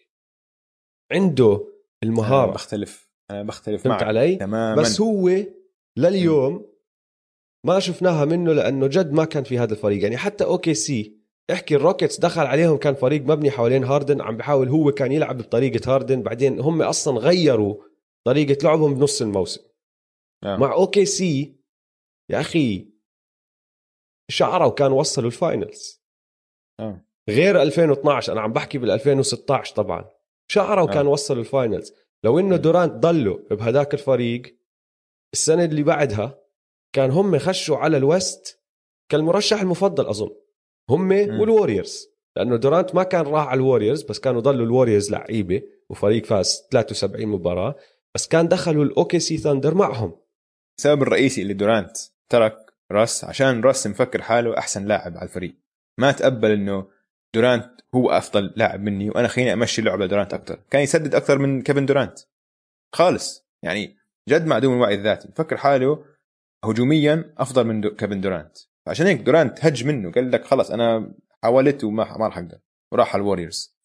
عنده المهارة. بختلف أنا بختلف معك علي؟ تماما. بس هو لليوم ما شفناها منه لأنه جد ما كان في هذا الفريق. يعني حتى OKC احكي الروكيتس دخل عليهم كان فريق مبني حوالين هاردن عم بحاول هو كان يلعب بطريقة هاردن. بعدين هم أصلا غيروا طريقة لعبهم بنص الموسم. آه. مع OKC يا أخي شعرة وكان وصلوا ال finals. آه. غير 2012 أنا عم بحكي بال 2016 طبعا. شعرة آه. كان وصلوا ال finals. لو إنه دورانت ضلوا بهداك الفريق السنة اللي بعدها كان هم خشوا على ال West كالمرشح المفضل أظن. هم مم. والوريورز. لأنه دورانت ما كان راح على الوريورز بس كانوا ضلوا الوريورز لعيبة وفريق فاز 73 مباراة بس كان دخلوا ال OKC Thunder معهم. السبب الرئيسي اللي دورانت ترك راس عشان راس مفكر حاله أحسن لاعب على الفريق. ما تقبل إنه دورانت هو أفضل لاعب مني وأنا خليني أمشي اللعبة لدورانت أكثر كان يسدد أكثر من كيفن دورانت. خالص. يعني جد معدوم الوعي الذاتي. مفكر حاله هجوميا أفضل من دو كيفن دورانت. عشان هيك دورانت هج منه. قال لك خلص أنا حاولت وما ما راح أقدر. وراح على الوريورز.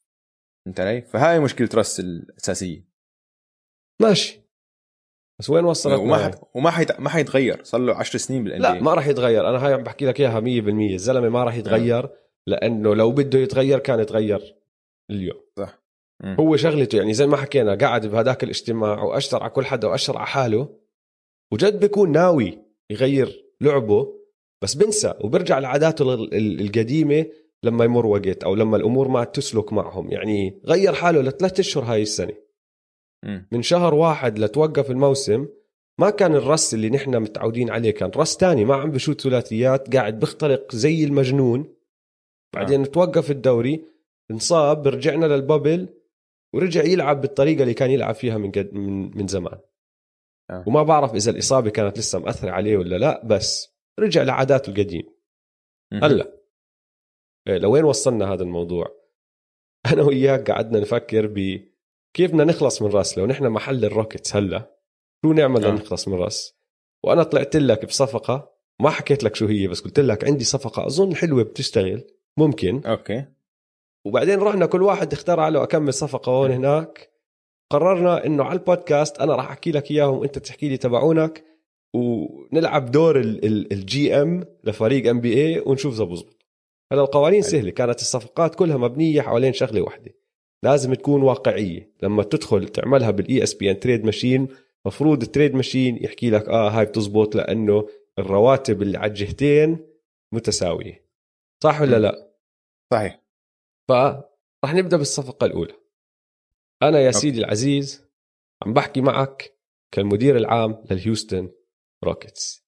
فهمت علي؟ فهاي مشكلة راس الأساسية. ماشي. بس وين وصلت وما حت... وما حيت... ما حيتغير. صار له 10 سنين بالان لا ما راح يتغير. أنا هاي عم بحكي لك إياها 100% الزلمة ما راح يتغير. لأنه لو بده يتغير كان يتغير اليوم. صح. هو شغلته يعني زي ما حكينا قاعد بهداك الاجتماع واشر على كل حدا وأشر على حاله وجد بيكون ناوي يغير لعبه بس بنسى وبرجع لعاداته ال- ال- القديمة لما يمر وقت أو لما الأمور ما تسلك معهم. يعني غير حاله لثلاث أشهر هاي السنة. من شهر واحد لتوقف الموسم ما كان الرس اللي نحن متعودين عليه كان رس تاني ما عم بشوت ثلاثيات قاعد بيخترق زي المجنون. بعدين آه. توقف الدوري انصاب رجعنا للبابل ورجع يلعب بالطريقة اللي كان يلعب فيها من قد من, من زمان آه. وما بعرف إذا الإصابة كانت لسه مأثرة عليه ولا لا بس رجع لعاداته القديمة مم. هلا إيه، لوين وصلنا هذا الموضوع أنا وياك قعدنا نفكر ب كيف بدنا نخلص من راس لو نحن محل الروكيتس هلا شو نعمل آه. لنخلص من راس وأنا طلعت لك بصفقة ما حكيت لك شو هي بس قلت لك عندي صفقة أظن حلوة بتشتغل ممكن. أوكي. وبعدين رحنا كل واحد اختار له أكم صفقة هون هناك. قررنا إنه على البودكاست أنا راح أحكي لك إياهم وأنت تحكي لي تبعونك. ونلعب دور ال GM لفريق NBA ونشوف اذا بزبط هلا القوانين. سهلة كانت الصفقات كلها مبنية حوالين شغلة واحدة. لازم تكون واقعية. لما تدخل تعملها بال ESPN trade machine مفروض ال trade machine يحكي لك آه هاي بتزبط لأنه الرواتب اللي على الجهتين متساوية. صح ولا. لا صحيح فرح نبدأ بالصفقة الأولى أنا يا. سيدي العزيز عم بحكي معك كالمدير العام للهيوستن روكيتس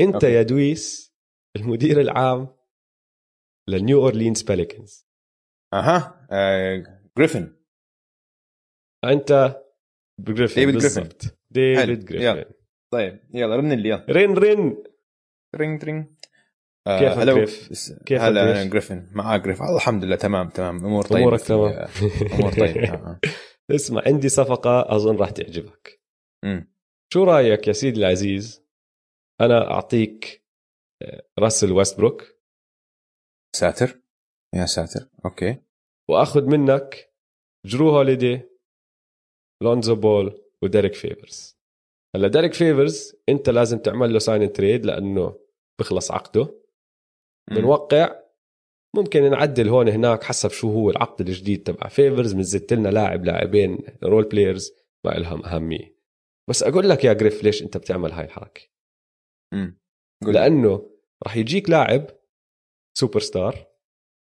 أنت أوكي. يا دويس المدير العام للنيو أورلينز باليكنز أها آه، جريفن أنت بجريفن ديفيد جريفن. ديفيد. جريفن يلا. طيب يلا رن اللي يلا رن رن رينج رينج كيفك هلو جريف؟ بس- كيفك هلا جريفن. معاه جريف. آه، الحمد لله تمام تمام. أمور طيبة أمورك تمام. أمور طيبة آه، آه. اسمع عندي صفقة أظن راح تعجبك. أمم. شو رأيك يا سيدي العزيز؟ أنا أعطيك آه، راسل ويستبروك. ساتر. يا ساتر. أوكي. وأخذ منك جرو هوليدي لونزو بول وديريك فيفرز. هلا ديريك فيفرز انت لازم تعمل له sign trade لأنه بخلص عقده. بنوقع ممكن نعدل هون هناك حسب شو هو العقد الجديد تبع فيفرز بنزت لنا لاعب لاعبين role players ما لهم أهمية. بس أقول لك يا جريف ليش أنت بتعمل هاي الحركة؟ لي. لأنه راح يجيك لاعب سوبر ستار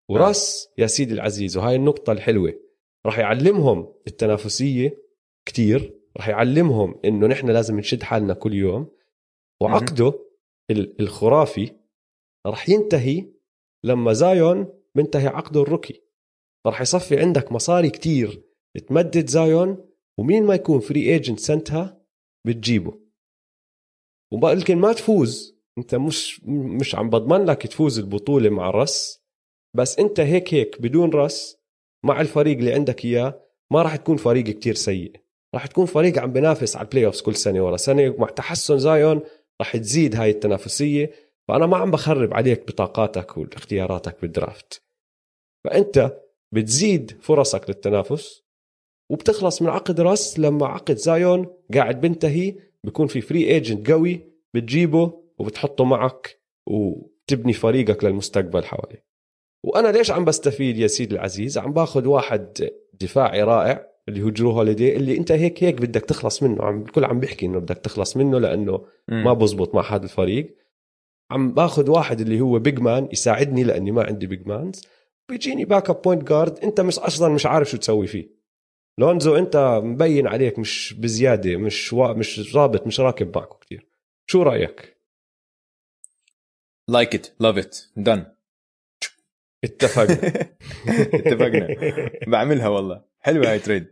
وراس يا سيدي العزيز وهاي النقطة الحلوة راح يعلمهم التنافسية كتير راح يعلمهم إنه نحن لازم نشد حالنا كل يوم وعقده ال- الخرافي راح ينتهي لما زايون بنتهي عقده ال rookie. راح يصفي عندك مصاري كتير تمدد زايون ومين ما يكون free agent سنتها بتجيبه. ويمكن ما تفوز. انت مش مش عم بضمن لك تفوز البطولة مع الرس بس انت هيك هيك بدون رس مع الفريق اللي عندك اياه ما راح تكون فريق كتير سيء. راح تكون فريق عم بينافس على ال playoffs كل سنة ورا. سنة مع تحسن زايون راح تزيد هاي التنافسية. فأنا ما عم بخرب عليك بطاقاتك واختياراتك بال draft. فأنت بتزيد فرصك للتنافس وبتخلص من عقد راس لما عقد زايون قاعد بنتهي بيكون في free agent قوي بتجيبه وبتحطه معك وتبني فريقك للمستقبل حواليه. وأنا ليش عم بستفيد يا سيدي العزيز؟ عم باخذ واحد دفاعي رائع اللي هو جرو هوليدي اللي أنت هيك هيك بدك تخلص منه عم الكل عم بيحكي إنه بدك تخلص منه لأنه مم. ما بزبط مع هذا الفريق. عم باخذ واحد اللي هو big man يساعدني لأني ما عندي big mans بيجيني backup point guard أنت مش أصلا مش عارف شو تسوي فيه. لونزو أنت مبين عليك مش بزيادة مش وا... مش رابط مش راكب معكم كثير شو رأيك؟ like it love it done اتفقنا. اتفقنا. بعملها والله. حلوة هاي trade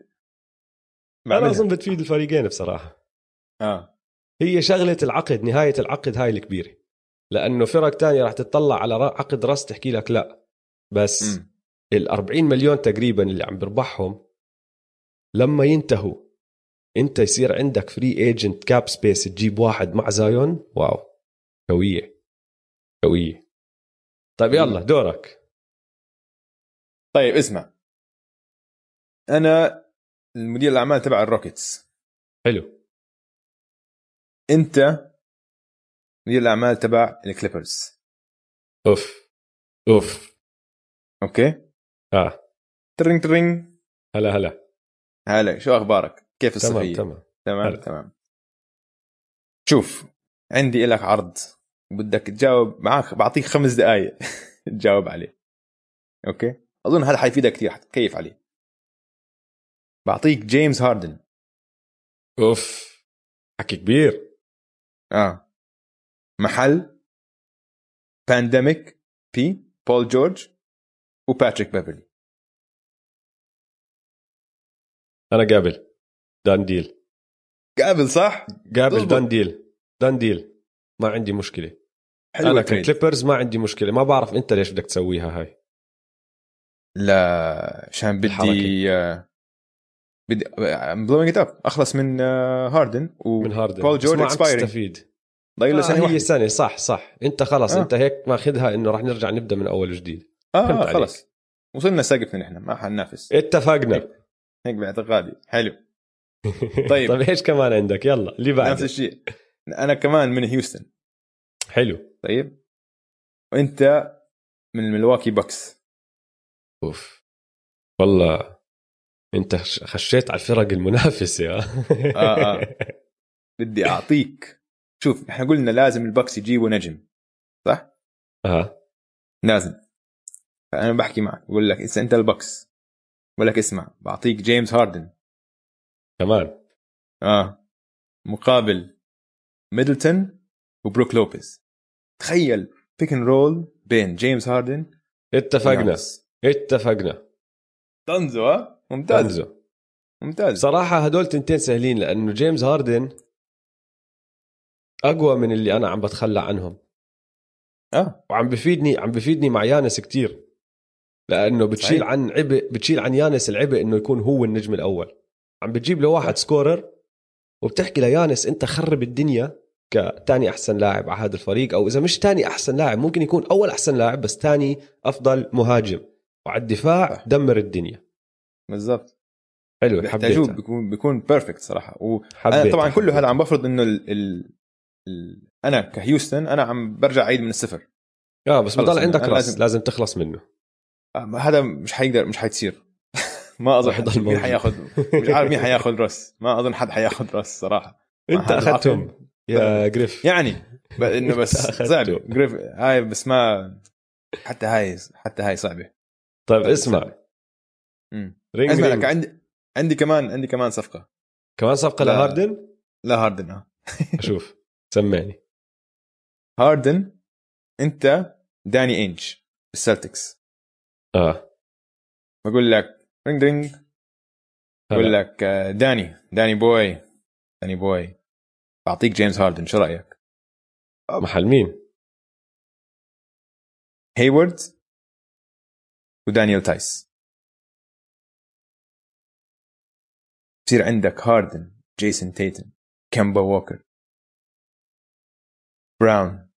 أنا أظن بتفيد الفريقين بصراحة. آه. هي شغلة العقد نهاية العقد هاي الكبيرة. لأنه فرق تانية راح تطلع على عقد راس تحكي لك لا. بس. ال 40 مليون تقريبا اللي عم بربحهم لما ينتهوا أنت يصير عندك free agent cap space تجيب واحد مع زايون؟ wow. قوية. قوية. طيب يلا دورك. طيب اسمع. أنا المدير الأعمال تبع الروكيتس. حلو. أنت مدير الأعمال تبع الكليبرز. أوف. أوف. أوكي؟ آه. ترينج ترينج هلا هلا. هلا شو أخبارك؟ كيف تمام الصحة؟ تمام. تمام هلا. تمام. شوف عندي لك عرض. بدك تجاوب معك بعطيك خمس دقائق تجاوب عليه. أوكي؟ أظن هذا حيفيدك كثير حتكيف عليه. بعطيك جيمس هاردن. أوف. حكي كبير. آه. محل بانديميك بي بول جورج وباتريك بيفرلي أنا قابل. دان ديل. قابل صح؟ قابل. دان ديل. done deal. ما عندي مشكلة. حلو أنا. ككليبرز ما عندي مشكلة. ما بعرف أنت ليش بدك تسويها هاي. لا عشان بدي الحركة. آه، بدي blowing it up أخلص من آه، هاردن من هاردن بول جورج expiring تستفيد. ضايل له آه سنه هي سنه صح صح. انت خلص آه. انت هيك ماخذها انه رح نرجع نبدأ من أول وجديد. آه عليك. خلص وصلنا سقف نحن ما حننافس. اتفقنا. هيك باعتقادي. حلو. طيب. طيب إيش كمان عندك؟ يلا اللي بعد نفس الشيء. أنا كمان من هيوستن. حلو. طيب. وأنت من الملواكي باكس. أوف. والله أنت خش- خشيت على الفرق المنافسة آه، آه. بدي أعطيك. شوف إحنا قلنا لازم الباكس يجيبوا نجم صح؟ آه لازم. فأنا بحكي معك بقول لك إذا أنت الباكس بقول لك اسمع بعطيك جيمس هاردن. كمان آه. مقابل ميدلتون وبروك لوبيز. تخيل pick and roll بين جيمس هاردن اتفقنا. اتفقنا. طنزو ها؟ ممتاز. انزو ممتاز. صراحة هدول تنتين سهلين لأنه جيمس هاردن أقوى من اللي أنا عم بتخلى عنهم. آه. وعم بفيدني عم بفيدني مع يانيس كتير. لأنه بتشيل صحيح. عن عبء بتشيل عن يانس العبء إنه يكون هو النجم الأول. عم بتجيب له واحد scorer وبتحكي ليانس أنت خرب الدنيا كتاني أحسن لاعب على هذا الفريق أو إذا مش تاني أحسن لاعب ممكن يكون أول أحسن لاعب بس تاني أفضل مهاجم. وعلى الدفاع. دمر الدنيا. بالضبط. حلو بيحتاجوه حبيتها بيكون بيكون perfect صراحة. وأنا حبيتها طبعا كله حبيتها. هذا عم بفرض إنه ال... ال... أنا كهيوستن أنا عم برجع أعيد من الصفر. آه بس بضل عندك راس لازم- لازم تخلص منه. آه، هذا مش حيقدر مش حيتصير ما أظن حد- مين. حياخذ مش عارف مين حياخذ راس. ما أظن حد حياخذ راس صراحة. أنت. أخذتهم يا جريفن. يعني إنه بس. صعبه جريفن هاي بس ما حتى هاي حتى هاي صعبة. طيب اسمع. مم. ring اسمع لك عندي عندي كمان عندي كمان صفقة. كمان صفقة. لهاردن؟ لا هاردن آه. أشوف. سمعني. هاردن انت داني اينج بالسلتكس آه. بقول لك ring ring. بقول. لك آه، داني داني boy داني boy. بعطيك جيمس هاردن شو رأيك؟ محل مين هيورد ودانيال تايس. بصير عندك هاردن جيسون تيتم كامبا ووكر. براون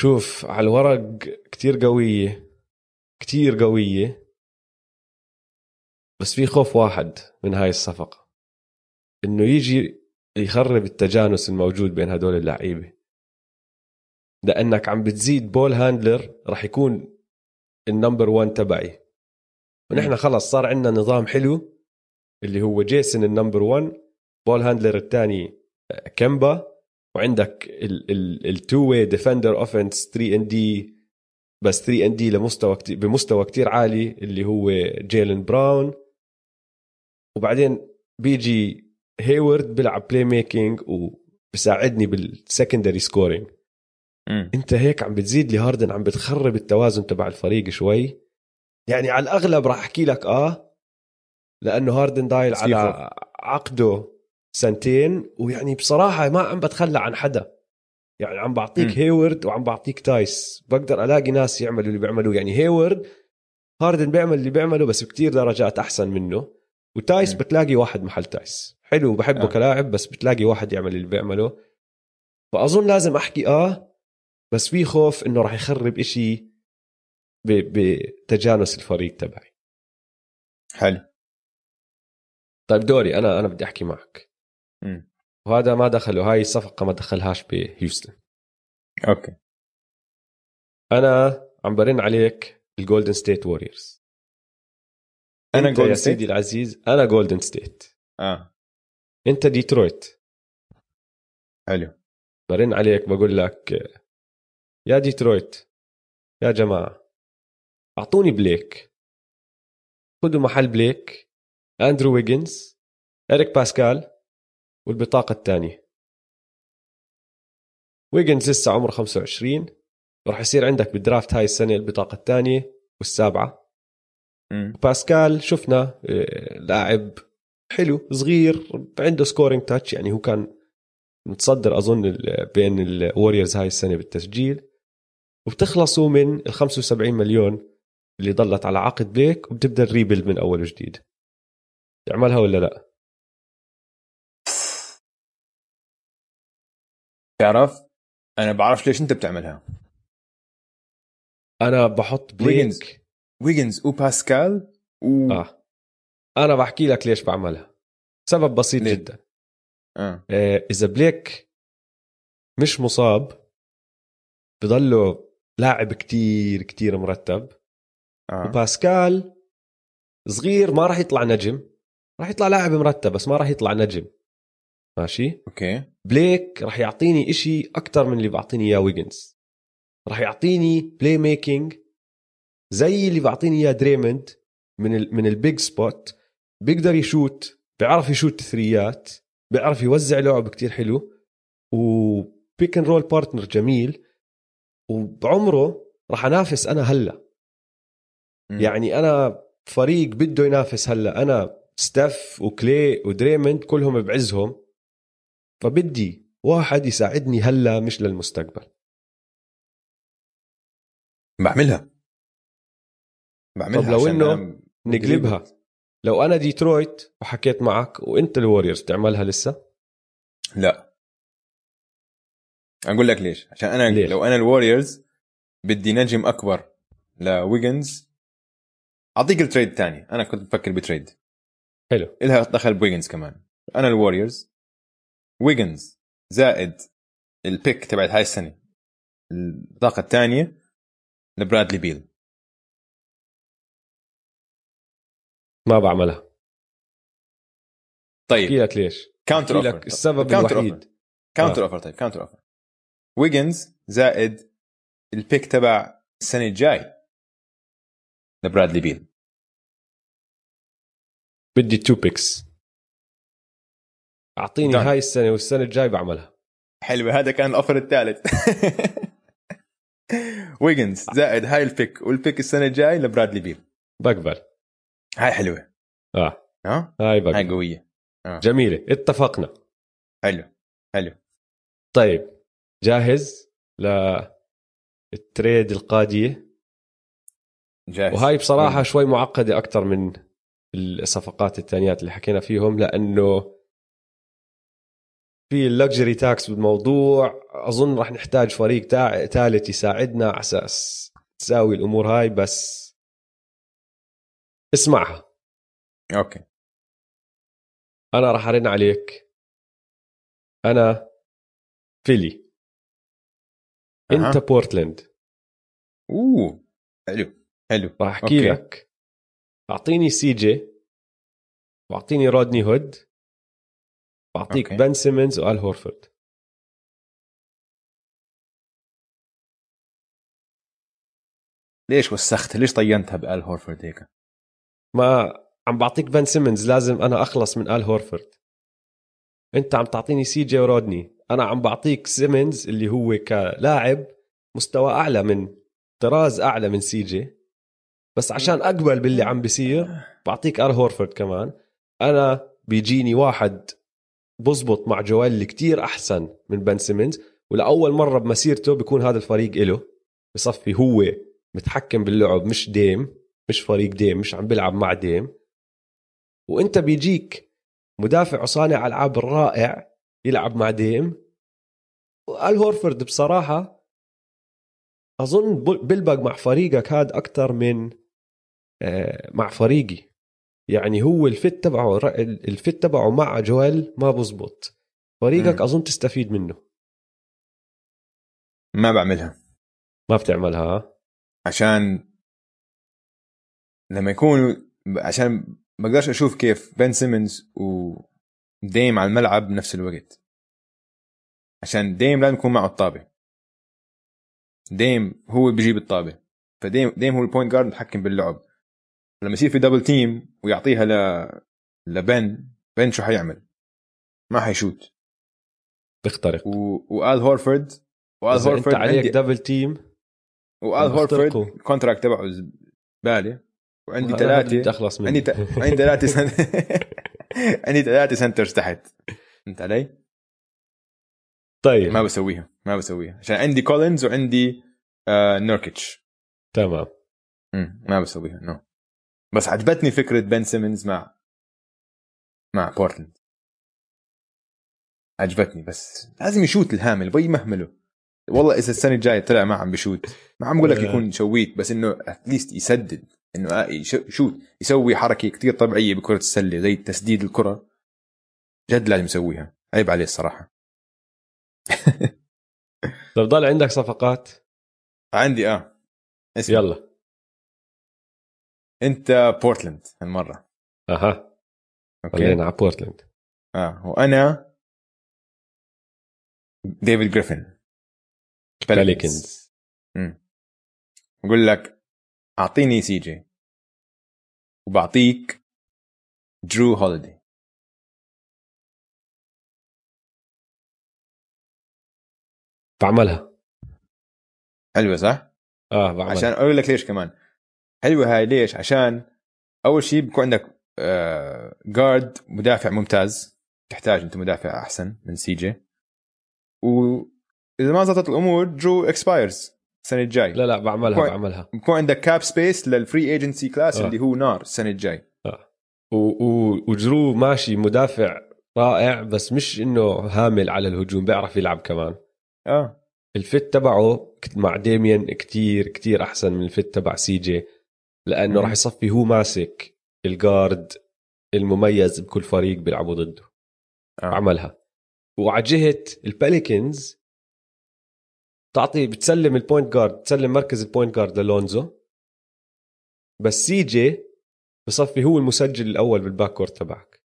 شوف على الورق كتير قوية كتير قوية بس في خوف واحد من هاي الصفقة. إنه يجي يخرب التجانس الموجود بين هدول اللعيبة. لأنك عم بتزيد ball handler راح يكون ال number 1 تبعي. ونحن خلص صار عندنا نظام حلو اللي هو جيسون ال number 1 ball handler الثاني كمبا وعندك ال two way defender offense 3 and D بس 3 and D لمستوى كتير بمستوى كتير عالي اللي هو جيلن براون. وبعدين بيجي هيورد بيلعب playmaking وبساعدني بال secondary scoring انت هيك عم بتزيد لي هاردن عم بتخرب التوازن تبع الفريق شوي. يعني على الأغلب راح أحكي لك آه لأنه هاردن دايل على عقده. سنتين ويعني بصراحة ما عم بتخلى عن حدا. يعني عم بعطيك م. هيورد وعم بعطيك تايس. بقدر ألاقي ناس يعملوا اللي بيعملوه. يعني هيورد هاردن بيعمل اللي بيعمله بس بكتير درجات أحسن منه. وتايس م. بتلاقي واحد محل تايس. حلو بحبه آه. كلاعب بس بتلاقي واحد يعمل اللي بيعمله. فأظن لازم أحكي آه بس في خوف إنه راح يخرب إشي بتجانس الفريق تبعي. حلو. طيب دوري أنا أنا بدي أحكي معك. وهذا ما دخله هاي الصفقة ما دخلهاش بهيوستن okay. أنا عم برن عليك الجولدن ستيت ووريورز أنا جولدن يا سيدي العزيز أنا جولدن ستيت آه. أنت ديترويت حلو. برن عليك بقول لك يا ديترويت يا جماعة أعطوني بليك خذوا محل بليك اندرو ويجنز اريك باسكال والبطاقة الثانية. ويجنز لسه عمره 25 راح يصير عندك بال draft هاي السنة البطاقة الثانية والسابعة. باسكال شفنا آه، لاعب حلو صغير عنده scoring touch يعني هو كان متصدر أظن بين ال Warriors هاي السنة بالتسجيل. وبتخلصوا من ال 75 مليون اللي ضلت على عقد بليك وبتبدأ ال rebuild من أول وجديد. تعملها ولا لا؟ تعرف أنا بعرف ليش أنت بتعملها. أنا بحط بليك ويجنز ويجنز وباسكال و... آه. أنا بحكي لك ليش بعملها. سبب بسيط ليه؟ جدا. آه. آه إذا بليك مش مصاب بضله لاعب كتير كتير مرتب. آه. وباسكال صغير ما راح يطلع نجم. راح يطلع لاعب مرتب بس ما راح يطلع نجم. ماشي؟ okay. بليك راح يعطيني إشي أكثر من اللي بعطيني إياه ويجنز. راح يعطيني playmaking زي اللي بعطيني إياه دريموند من ال من ال big spot بيقدر يشوت بيعرف يشوت three ات بيعرف يوزع لعب كتير حلو و pick and roll partner جميل وبعمره راح أنافس أنا هلأ. يعني أنا فريق بده ينافس هلأ. أنا ستيف وكلي ودريموند كلهم بعزهم. فبدي واحد يساعدني هلا مش للمستقبل. بعملها. بعملها طب لو إنه نقلبها. لو أنا ديترويت وحكيت معك وإنت ال Warriors تعملها لسه؟ لا. أقول لك ليش. عشان أنا ليش؟ لو أنا ال Warriors بدي نجم أكبر لويجنز أعطيك ال trade الثاني. أنا كنت بفكر ب trade. حلو. إلها دخل بويجنز كمان. أنا ال Warriors ويجنز زائد ال pick تبعت هاي السنة. البطاقه الثانية لبرادلي بيل. ما بعملها. طيب. أحكي لك ليش. counter offer لك السبب counter الوحيد. counter offer طيب counter offer ويجنز زائد ال pick تبع السنة الجاي لبرادلي بيل. بدي two picks أعطيني done. هاي السنة والسنة الجاي بعملها. حلوة هذا كان ال offer الثالث. ويجنز زائد هاي ال pick وال pick السنة الجاي لبرادلي بيل. بقبل هاي حلوة. آه. ها؟ هاي بقبل هاي قوية. آه. جميلة. اتفقنا. حلو حلو. طيب جاهز لل trade القادمة؟ جاهز. وهاي بصراحة. شوي معقدة أكثر من الصفقات الثانيات اللي حكينا فيهم لأنه في ال luxury tax بالموضوع. أظن راح نحتاج فريق ثالث يساعدنا. على أساس تساوي الأمور هاي بس اسمعها. okay. أنا راح أرن عليك. أنا فيلي. أه. أنت بورتلاند. أوه. حلو. حلو. راح أحكي لك. أعطيني سي جي. واعطيني رودني هود. واعطيك okay. بن سيمنز وآل هورفورد. ليش وسختها ليش طينتها بآل هورفورد هيك؟ ما عم بعطيك بن سيمنز لازم أنا أخلص من آل هورفورد. أنت عم تعطيني سي جي ورودني. أنا عم بعطيك سيمنز اللي هو كلاعب مستوى أعلى من طراز أعلى من سي جي. بس عشان أقبل باللي عم بيصير بعطيك آل هورفورد كمان. أنا بيجيني واحد بزبط مع جويل كتير أحسن من بن سيمنز ولأول مرة بمسيرته بيكون هذا الفريق له بصفي هو متحكم باللعب مش ديم مش فريق ديم مش عم بيلعب مع ديم. وإنت بيجيك مدافع وصانع ألعاب رائع يلعب مع ديم. وآل هورفورد بصراحة أظن بلبق مع فريقك هذا أكثر من آه، مع فريقي. يعني هو ال fit تبعه ال fit تبعه مع جويل ما بزبط. فريقك. أظن تستفيد منه. ما بعملها. ما بتعملها؟ ها؟ عشان لما يكونوا عشان بقدرش أشوف كيف بن سيمنز وديم على الملعب بنفس الوقت. عشان ديم لازم يكون معه الطابة. ديم هو بيجيب الطابة. فديم ديم هو ال point guard متحكم باللعب. لما يصير في double team ويعطيها ل لبن بن شو حيعمل؟ ما حيشوت. بيخترق. و... وآل هورفورد وآل إذا أنت عليك عندي double team وآل بيخترقوا. ال contract تبعه زباله وعندي ثلاثة منه عندي ت... عندي ثلاثة سن... عندي ثلاثة centers تحت. فهمت علي؟ طيب. ما بسويها ما بسويها. عشان عندي كولينز وعندي آه نوركيتش تمام. ما بسويها no بس عجبتني فكرة بن سيمنز مع مع بورتلاند. عجبتني بس لازم يشوت الهامل بي مهمله. والله إذا السنة الجاية طلع ما عم بشوت. ما عم بقول لك آه. يكون شويت بس إنه at least يسدد إنه آه يشوت يسوي حركة كتير طبيعية بكرة السلة زي تسديد الكرة. جد لازم يسويها. عيب عليه الصراحة. طب ضل عندك صفقات؟ عندي آه. اسمع. يلا. أنت بورتلاند هالمره أها. okay. على بورتلاند. آه وأنا ديفيد جريفن. بيليكنز بقول لك أعطيني سي جي. وبعطيك درو هوليدي. بعملها. حلوة صح؟ آه بعملها. عشان أقول لك ليش كمان. حلوة هاي ليش؟ عشان أول شيء بيكون عندك آه guard مدافع ممتاز. تحتاج أنت مدافع أحسن من سي جي واذا ما زبطت الأمور درو expires السنة الجاي. لا لا بعملها كوي- بعملها. بكون عندك cap space لل free agency class آه. اللي هو نار السنة الجاي. ودرو ماشي مدافع رائع بس مش إنه هامل على الهجوم بيعرف يلعب كمان. آه. ال fit تبعه مع ديميان كتير كتير أحسن من ال fit تبع سي جي لأنه. راح يصفي هو ماسك ال guard المميز بكل فريق بيلعبوا ضده آه. عملها وعلى جهة البيليكنز تعطي بتسلم ال point guard بتسلم مركز ال point guard للونزو بس سي جي بصفي هو المسجل الأول بال back court تبعك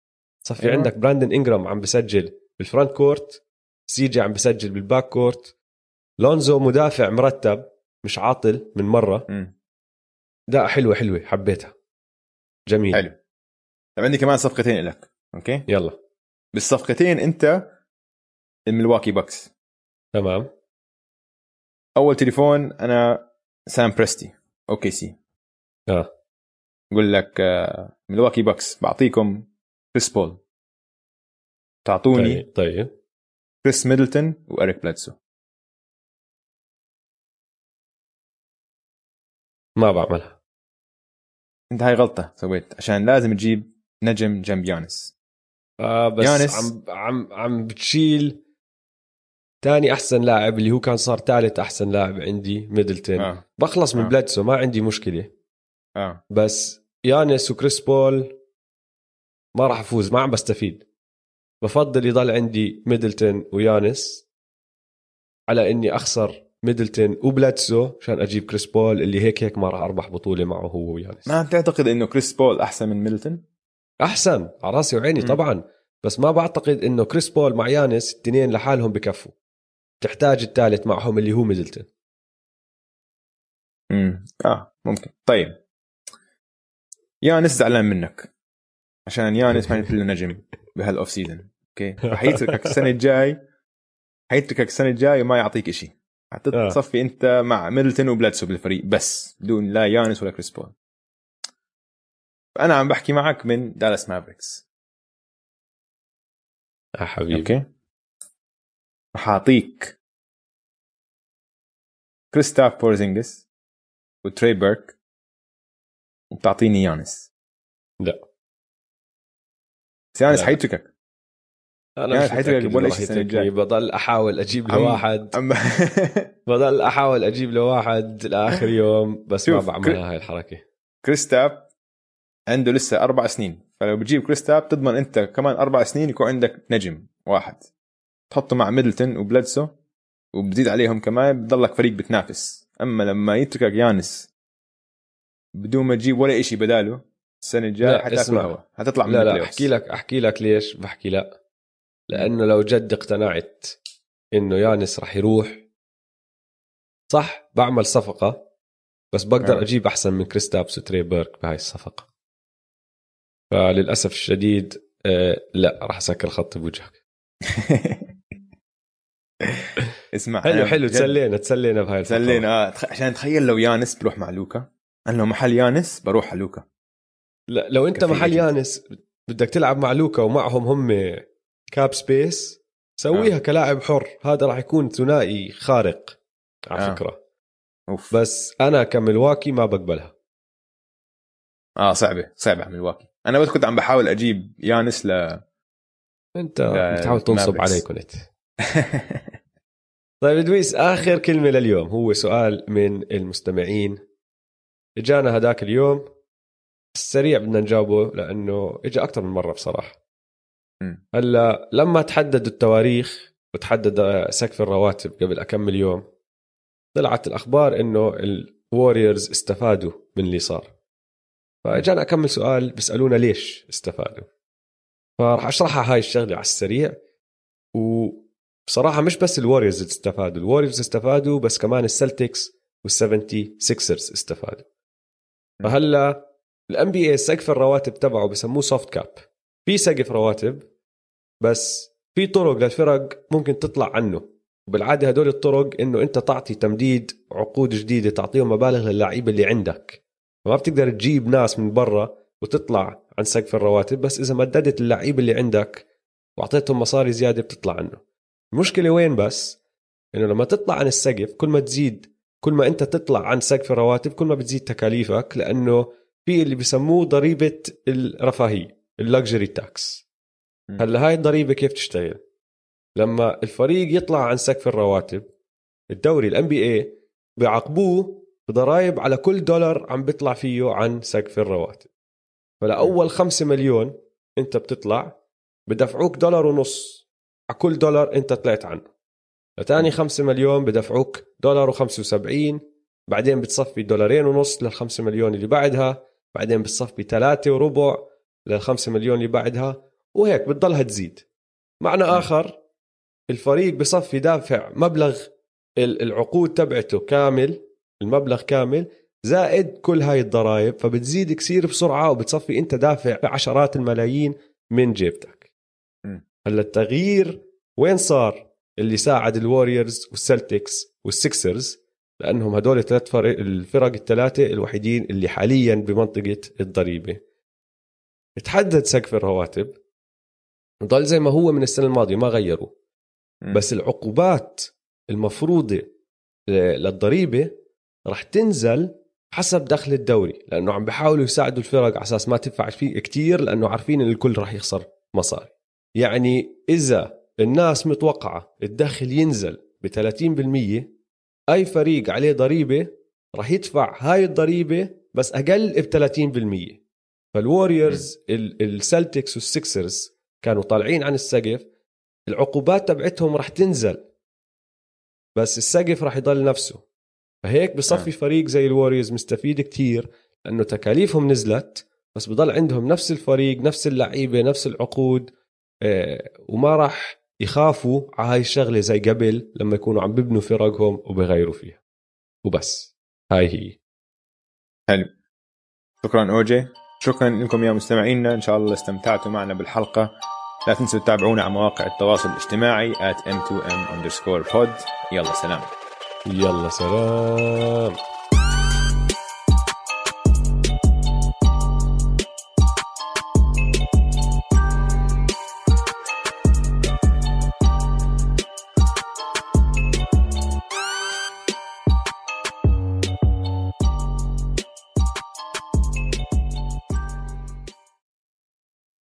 صفي أيوة. عندك براندن انجرام عم بسجل بال front court سي جي عم بسجل بال back court لونزو مدافع مرتب مش عاطل من مرة مم. لا حلوة حلوة حبيتها. جميل. حلو. طب عندي كمان صفقتين لك okay؟ يلا. بالصفقتين أنت الملواكي باكس تمام. أول تليفون أنا سام بريستي OKC. آه. بقول لك آه، ملواكي باكس بعطيكم كريس بول. تعطوني طيب طيب. كريس ميدلتون واريك بلادسو. ما بعملها. انت هاي غلطة سويت عشان لازم تجيب نجم جنب يانس. آه بس يانس. عم عم عم بتشيل تاني أحسن لاعب اللي هو كان صار ثالث أحسن لاعب عندي ميدلتون. آه. بخلص من آه. بلادسو ما عندي مشكلة. آه. بس يانس وكريس بول ما راح أفوز ما عم بستفيد. بفضل يضل عندي ميدلتون ويانس على إني أخسر ميدلتون وبلادسو عشان أجيب كريس بول اللي هيك هيك ما راح أربح بطولة معه هو ويانس ما بتعتقد إنه كريس بول أحسن من ميدلتون؟ أحسن على راسي وعيني. طبعا. بس ما بعتقد إنه كريس بول مع يانس الاثنين لحالهم بكفوا. تحتاج الثالث معهم اللي هو ميدلتون. امم آه ممكن. طيب. يانس زعلان منك. عشان يانس ما ينزل له نجم بهال off season okay؟ رح يتركك السنة الجاي. حيتركك السنة الجاي وما يعطيك شيء آه. حتصفي أنت مع ميدلتون وبلادسو بالفريق بس بدون لا يانس ولا كريس بول فانا عم بحكي معك من دالاس مافريكس يا حبيبي okay رح أعطيك كريستابس بورزينجس وتري بيرك وبتعطيني يانس لا. بس يانس. حيتركك أنا يعني شيء راح السنة يتركني. الجاي. بضل أحاول أجيب عم- لواحد أما بضل أحاول أجيب لواحد لآخر يوم بس ما بعملها هاي الحركة كريستاب عنده لسه أربع سنين فلو بتجيب كريستاب تضمن أنت كمان أربع سنين يكون عندك نجم واحد تحطه مع ميدلتون وبلادسو وبتزيد عليهم كمان بضلك فريق بتنافس أما لما يتركك يانس بدون ما تجيب ولا إشي بداله السنة الجاية حتاكل. هوا حتطلع من لا لا أحكي لك أحكي لك ليش بحكي لا لأنه لو جد اقتنعت إنه يانس رح يروح صح بعمل صفقة بس بقدر آه. أجيب أحسن من كريستابس وتري بيرك بهاي الصفقة فللأسف الشديد آه لا راح أسكر خط بوجهك اسمع حلو حلو تسلينا تسلينا بهاي الفقرة. تسلينا آه. عشان تخيل لو يانس بروح مع لوكا أنا لو محل يانس بروح على لوكا لا لو أنت محل. يانس بدك تلعب مع لوكا ومعهم هم كاب سبيس سويها آه. كلاعب حر. هذا راح يكون ثنائي خارق. على آه. فكرة. أوف. بس أنا كملواكي ما بقبلها. آه صعبة صعبة على ملواكي أنا بس كنت عم بحاول أجيب يانس ل أنت بتحاول تنصب. علي كنت طيب ادويس آخر كلمة لليوم. هو سؤال من المستمعين. إجانا هداك اليوم. السريع بدنا نجاوبه لأنه اجى أكثر من مرة بصراحة. هلا لما تحددوا التواريخ وتحدد سقف الرواتب قبل كم يوم طلعت الأخبار إنه الوريورز استفادوا من اللي صار. فإجانا كم سؤال بيسألونا ليش استفادوا؟ فراح أشرحها هاي الشغلة على السريع. وبصراحة مش بس الوريورز استفادوا الوريورز استفادوا بس كمان السلتكس والسفنتي سيكسرز استفادوا. فهلا ال NBA سقف الرواتب تبعه بسموه soft cap في سقف رواتب بس في طرق للفرق ممكن تطلع عنه. وبالعادة هدول الطرق إنه أنت تعطي تمديد عقود جديدة تعطيهم مبالغ للعيبه اللي عندك. فما بتقدر تجيب ناس من برا وتطلع عن سقف الرواتب بس إذا مددت اللعيبه اللي عندك وأعطيتهم مصاري زيادة بتطلع عنه. المشكلة وين بس؟ إنه لما تطلع عن السقف كل ما تزيد كل ما أنت تطلع عن سقف الرواتب كل ما بتزيد تكاليفك لأنه في اللي بسموه ضريبة الرفاهية. ال luxury tax. هلأ هاي الضريبة كيف تشتغل لما الفريق يطلع عن سقف الرواتب الدوري ال NBA بيعاقبوه بضرائب على كل دولار عم بيطلع فيه عن سقف الرواتب. فلاول خمسة مليون أنت بتطلع بدفعوك دولار ونص. على كل دولار أنت طلعت عنه. لتاني خمسة مليون بدفعوك دولار وخمسة وسبعين بعدين بتصفي دولارين ونص للخمسة مليون اللي بعدها بعدين بتصفي ثلاثة وربع. للخمسة مليون اللي بعدها وهيك بتضلها تزيد. معنى آخر الفريق بصفي دافع مبلغ ال- العقود تبعته كامل المبلغ كامل زائد كل هاي الضرائب فبتزيد كثير بسرعة وبتصفي أنت دافع عشرات الملايين من جيبتك. هلأ التغيير وين صار؟ اللي ساعد ال Warriors وال Celtics وال Sixers لأنهم هدول الثلاث فرق الفرق الثلاثة الوحيدين اللي حاليا بمنطقة الضريبة. تحدد سقف الرواتب وضل زي ما هو من السنة الماضية ما غيروا. بس العقوبات المفروضة للضريبة رح تنزل حسب دخل الدوري لأنه عم بيحاولوا يساعدوا الفرق على أساس ما تدفع فيه كتير لأنه عارفين إن الكل رح يخسر مصاري. يعني إذا الناس متوقعة الدخل ينزل ب 30% أي فريق عليه ضريبة راح يدفع هاي الضريبة بس أقل ب 30% فال Warriors ال Celtics وال Sixers كانوا طالعين عن السقف. العقوبات تبعتهم راح تنزل بس السقف راح يضل نفسه. فهيك بصفي آه. فريق زي ال Warriors مستفيد كتير لأنه تكاليفهم نزلت بس بضل عندهم نفس الفريق نفس اللعيبة نفس العقود آه، وما راح يخافوا على هاي الشغلة زي قبل لما يكونوا عم ببنوا فرقهم وبغيروا فيها. وبس هاي هي. حلو. شكرا اوجي شكرا لكم يا مستمعينا. إن شاء الله استمتعتوا معنا بالحلقة. لا تنسوا تتابعونا على مواقع التواصل الاجتماعي at m2m underscore pod. يلا سلام. يلا سلام.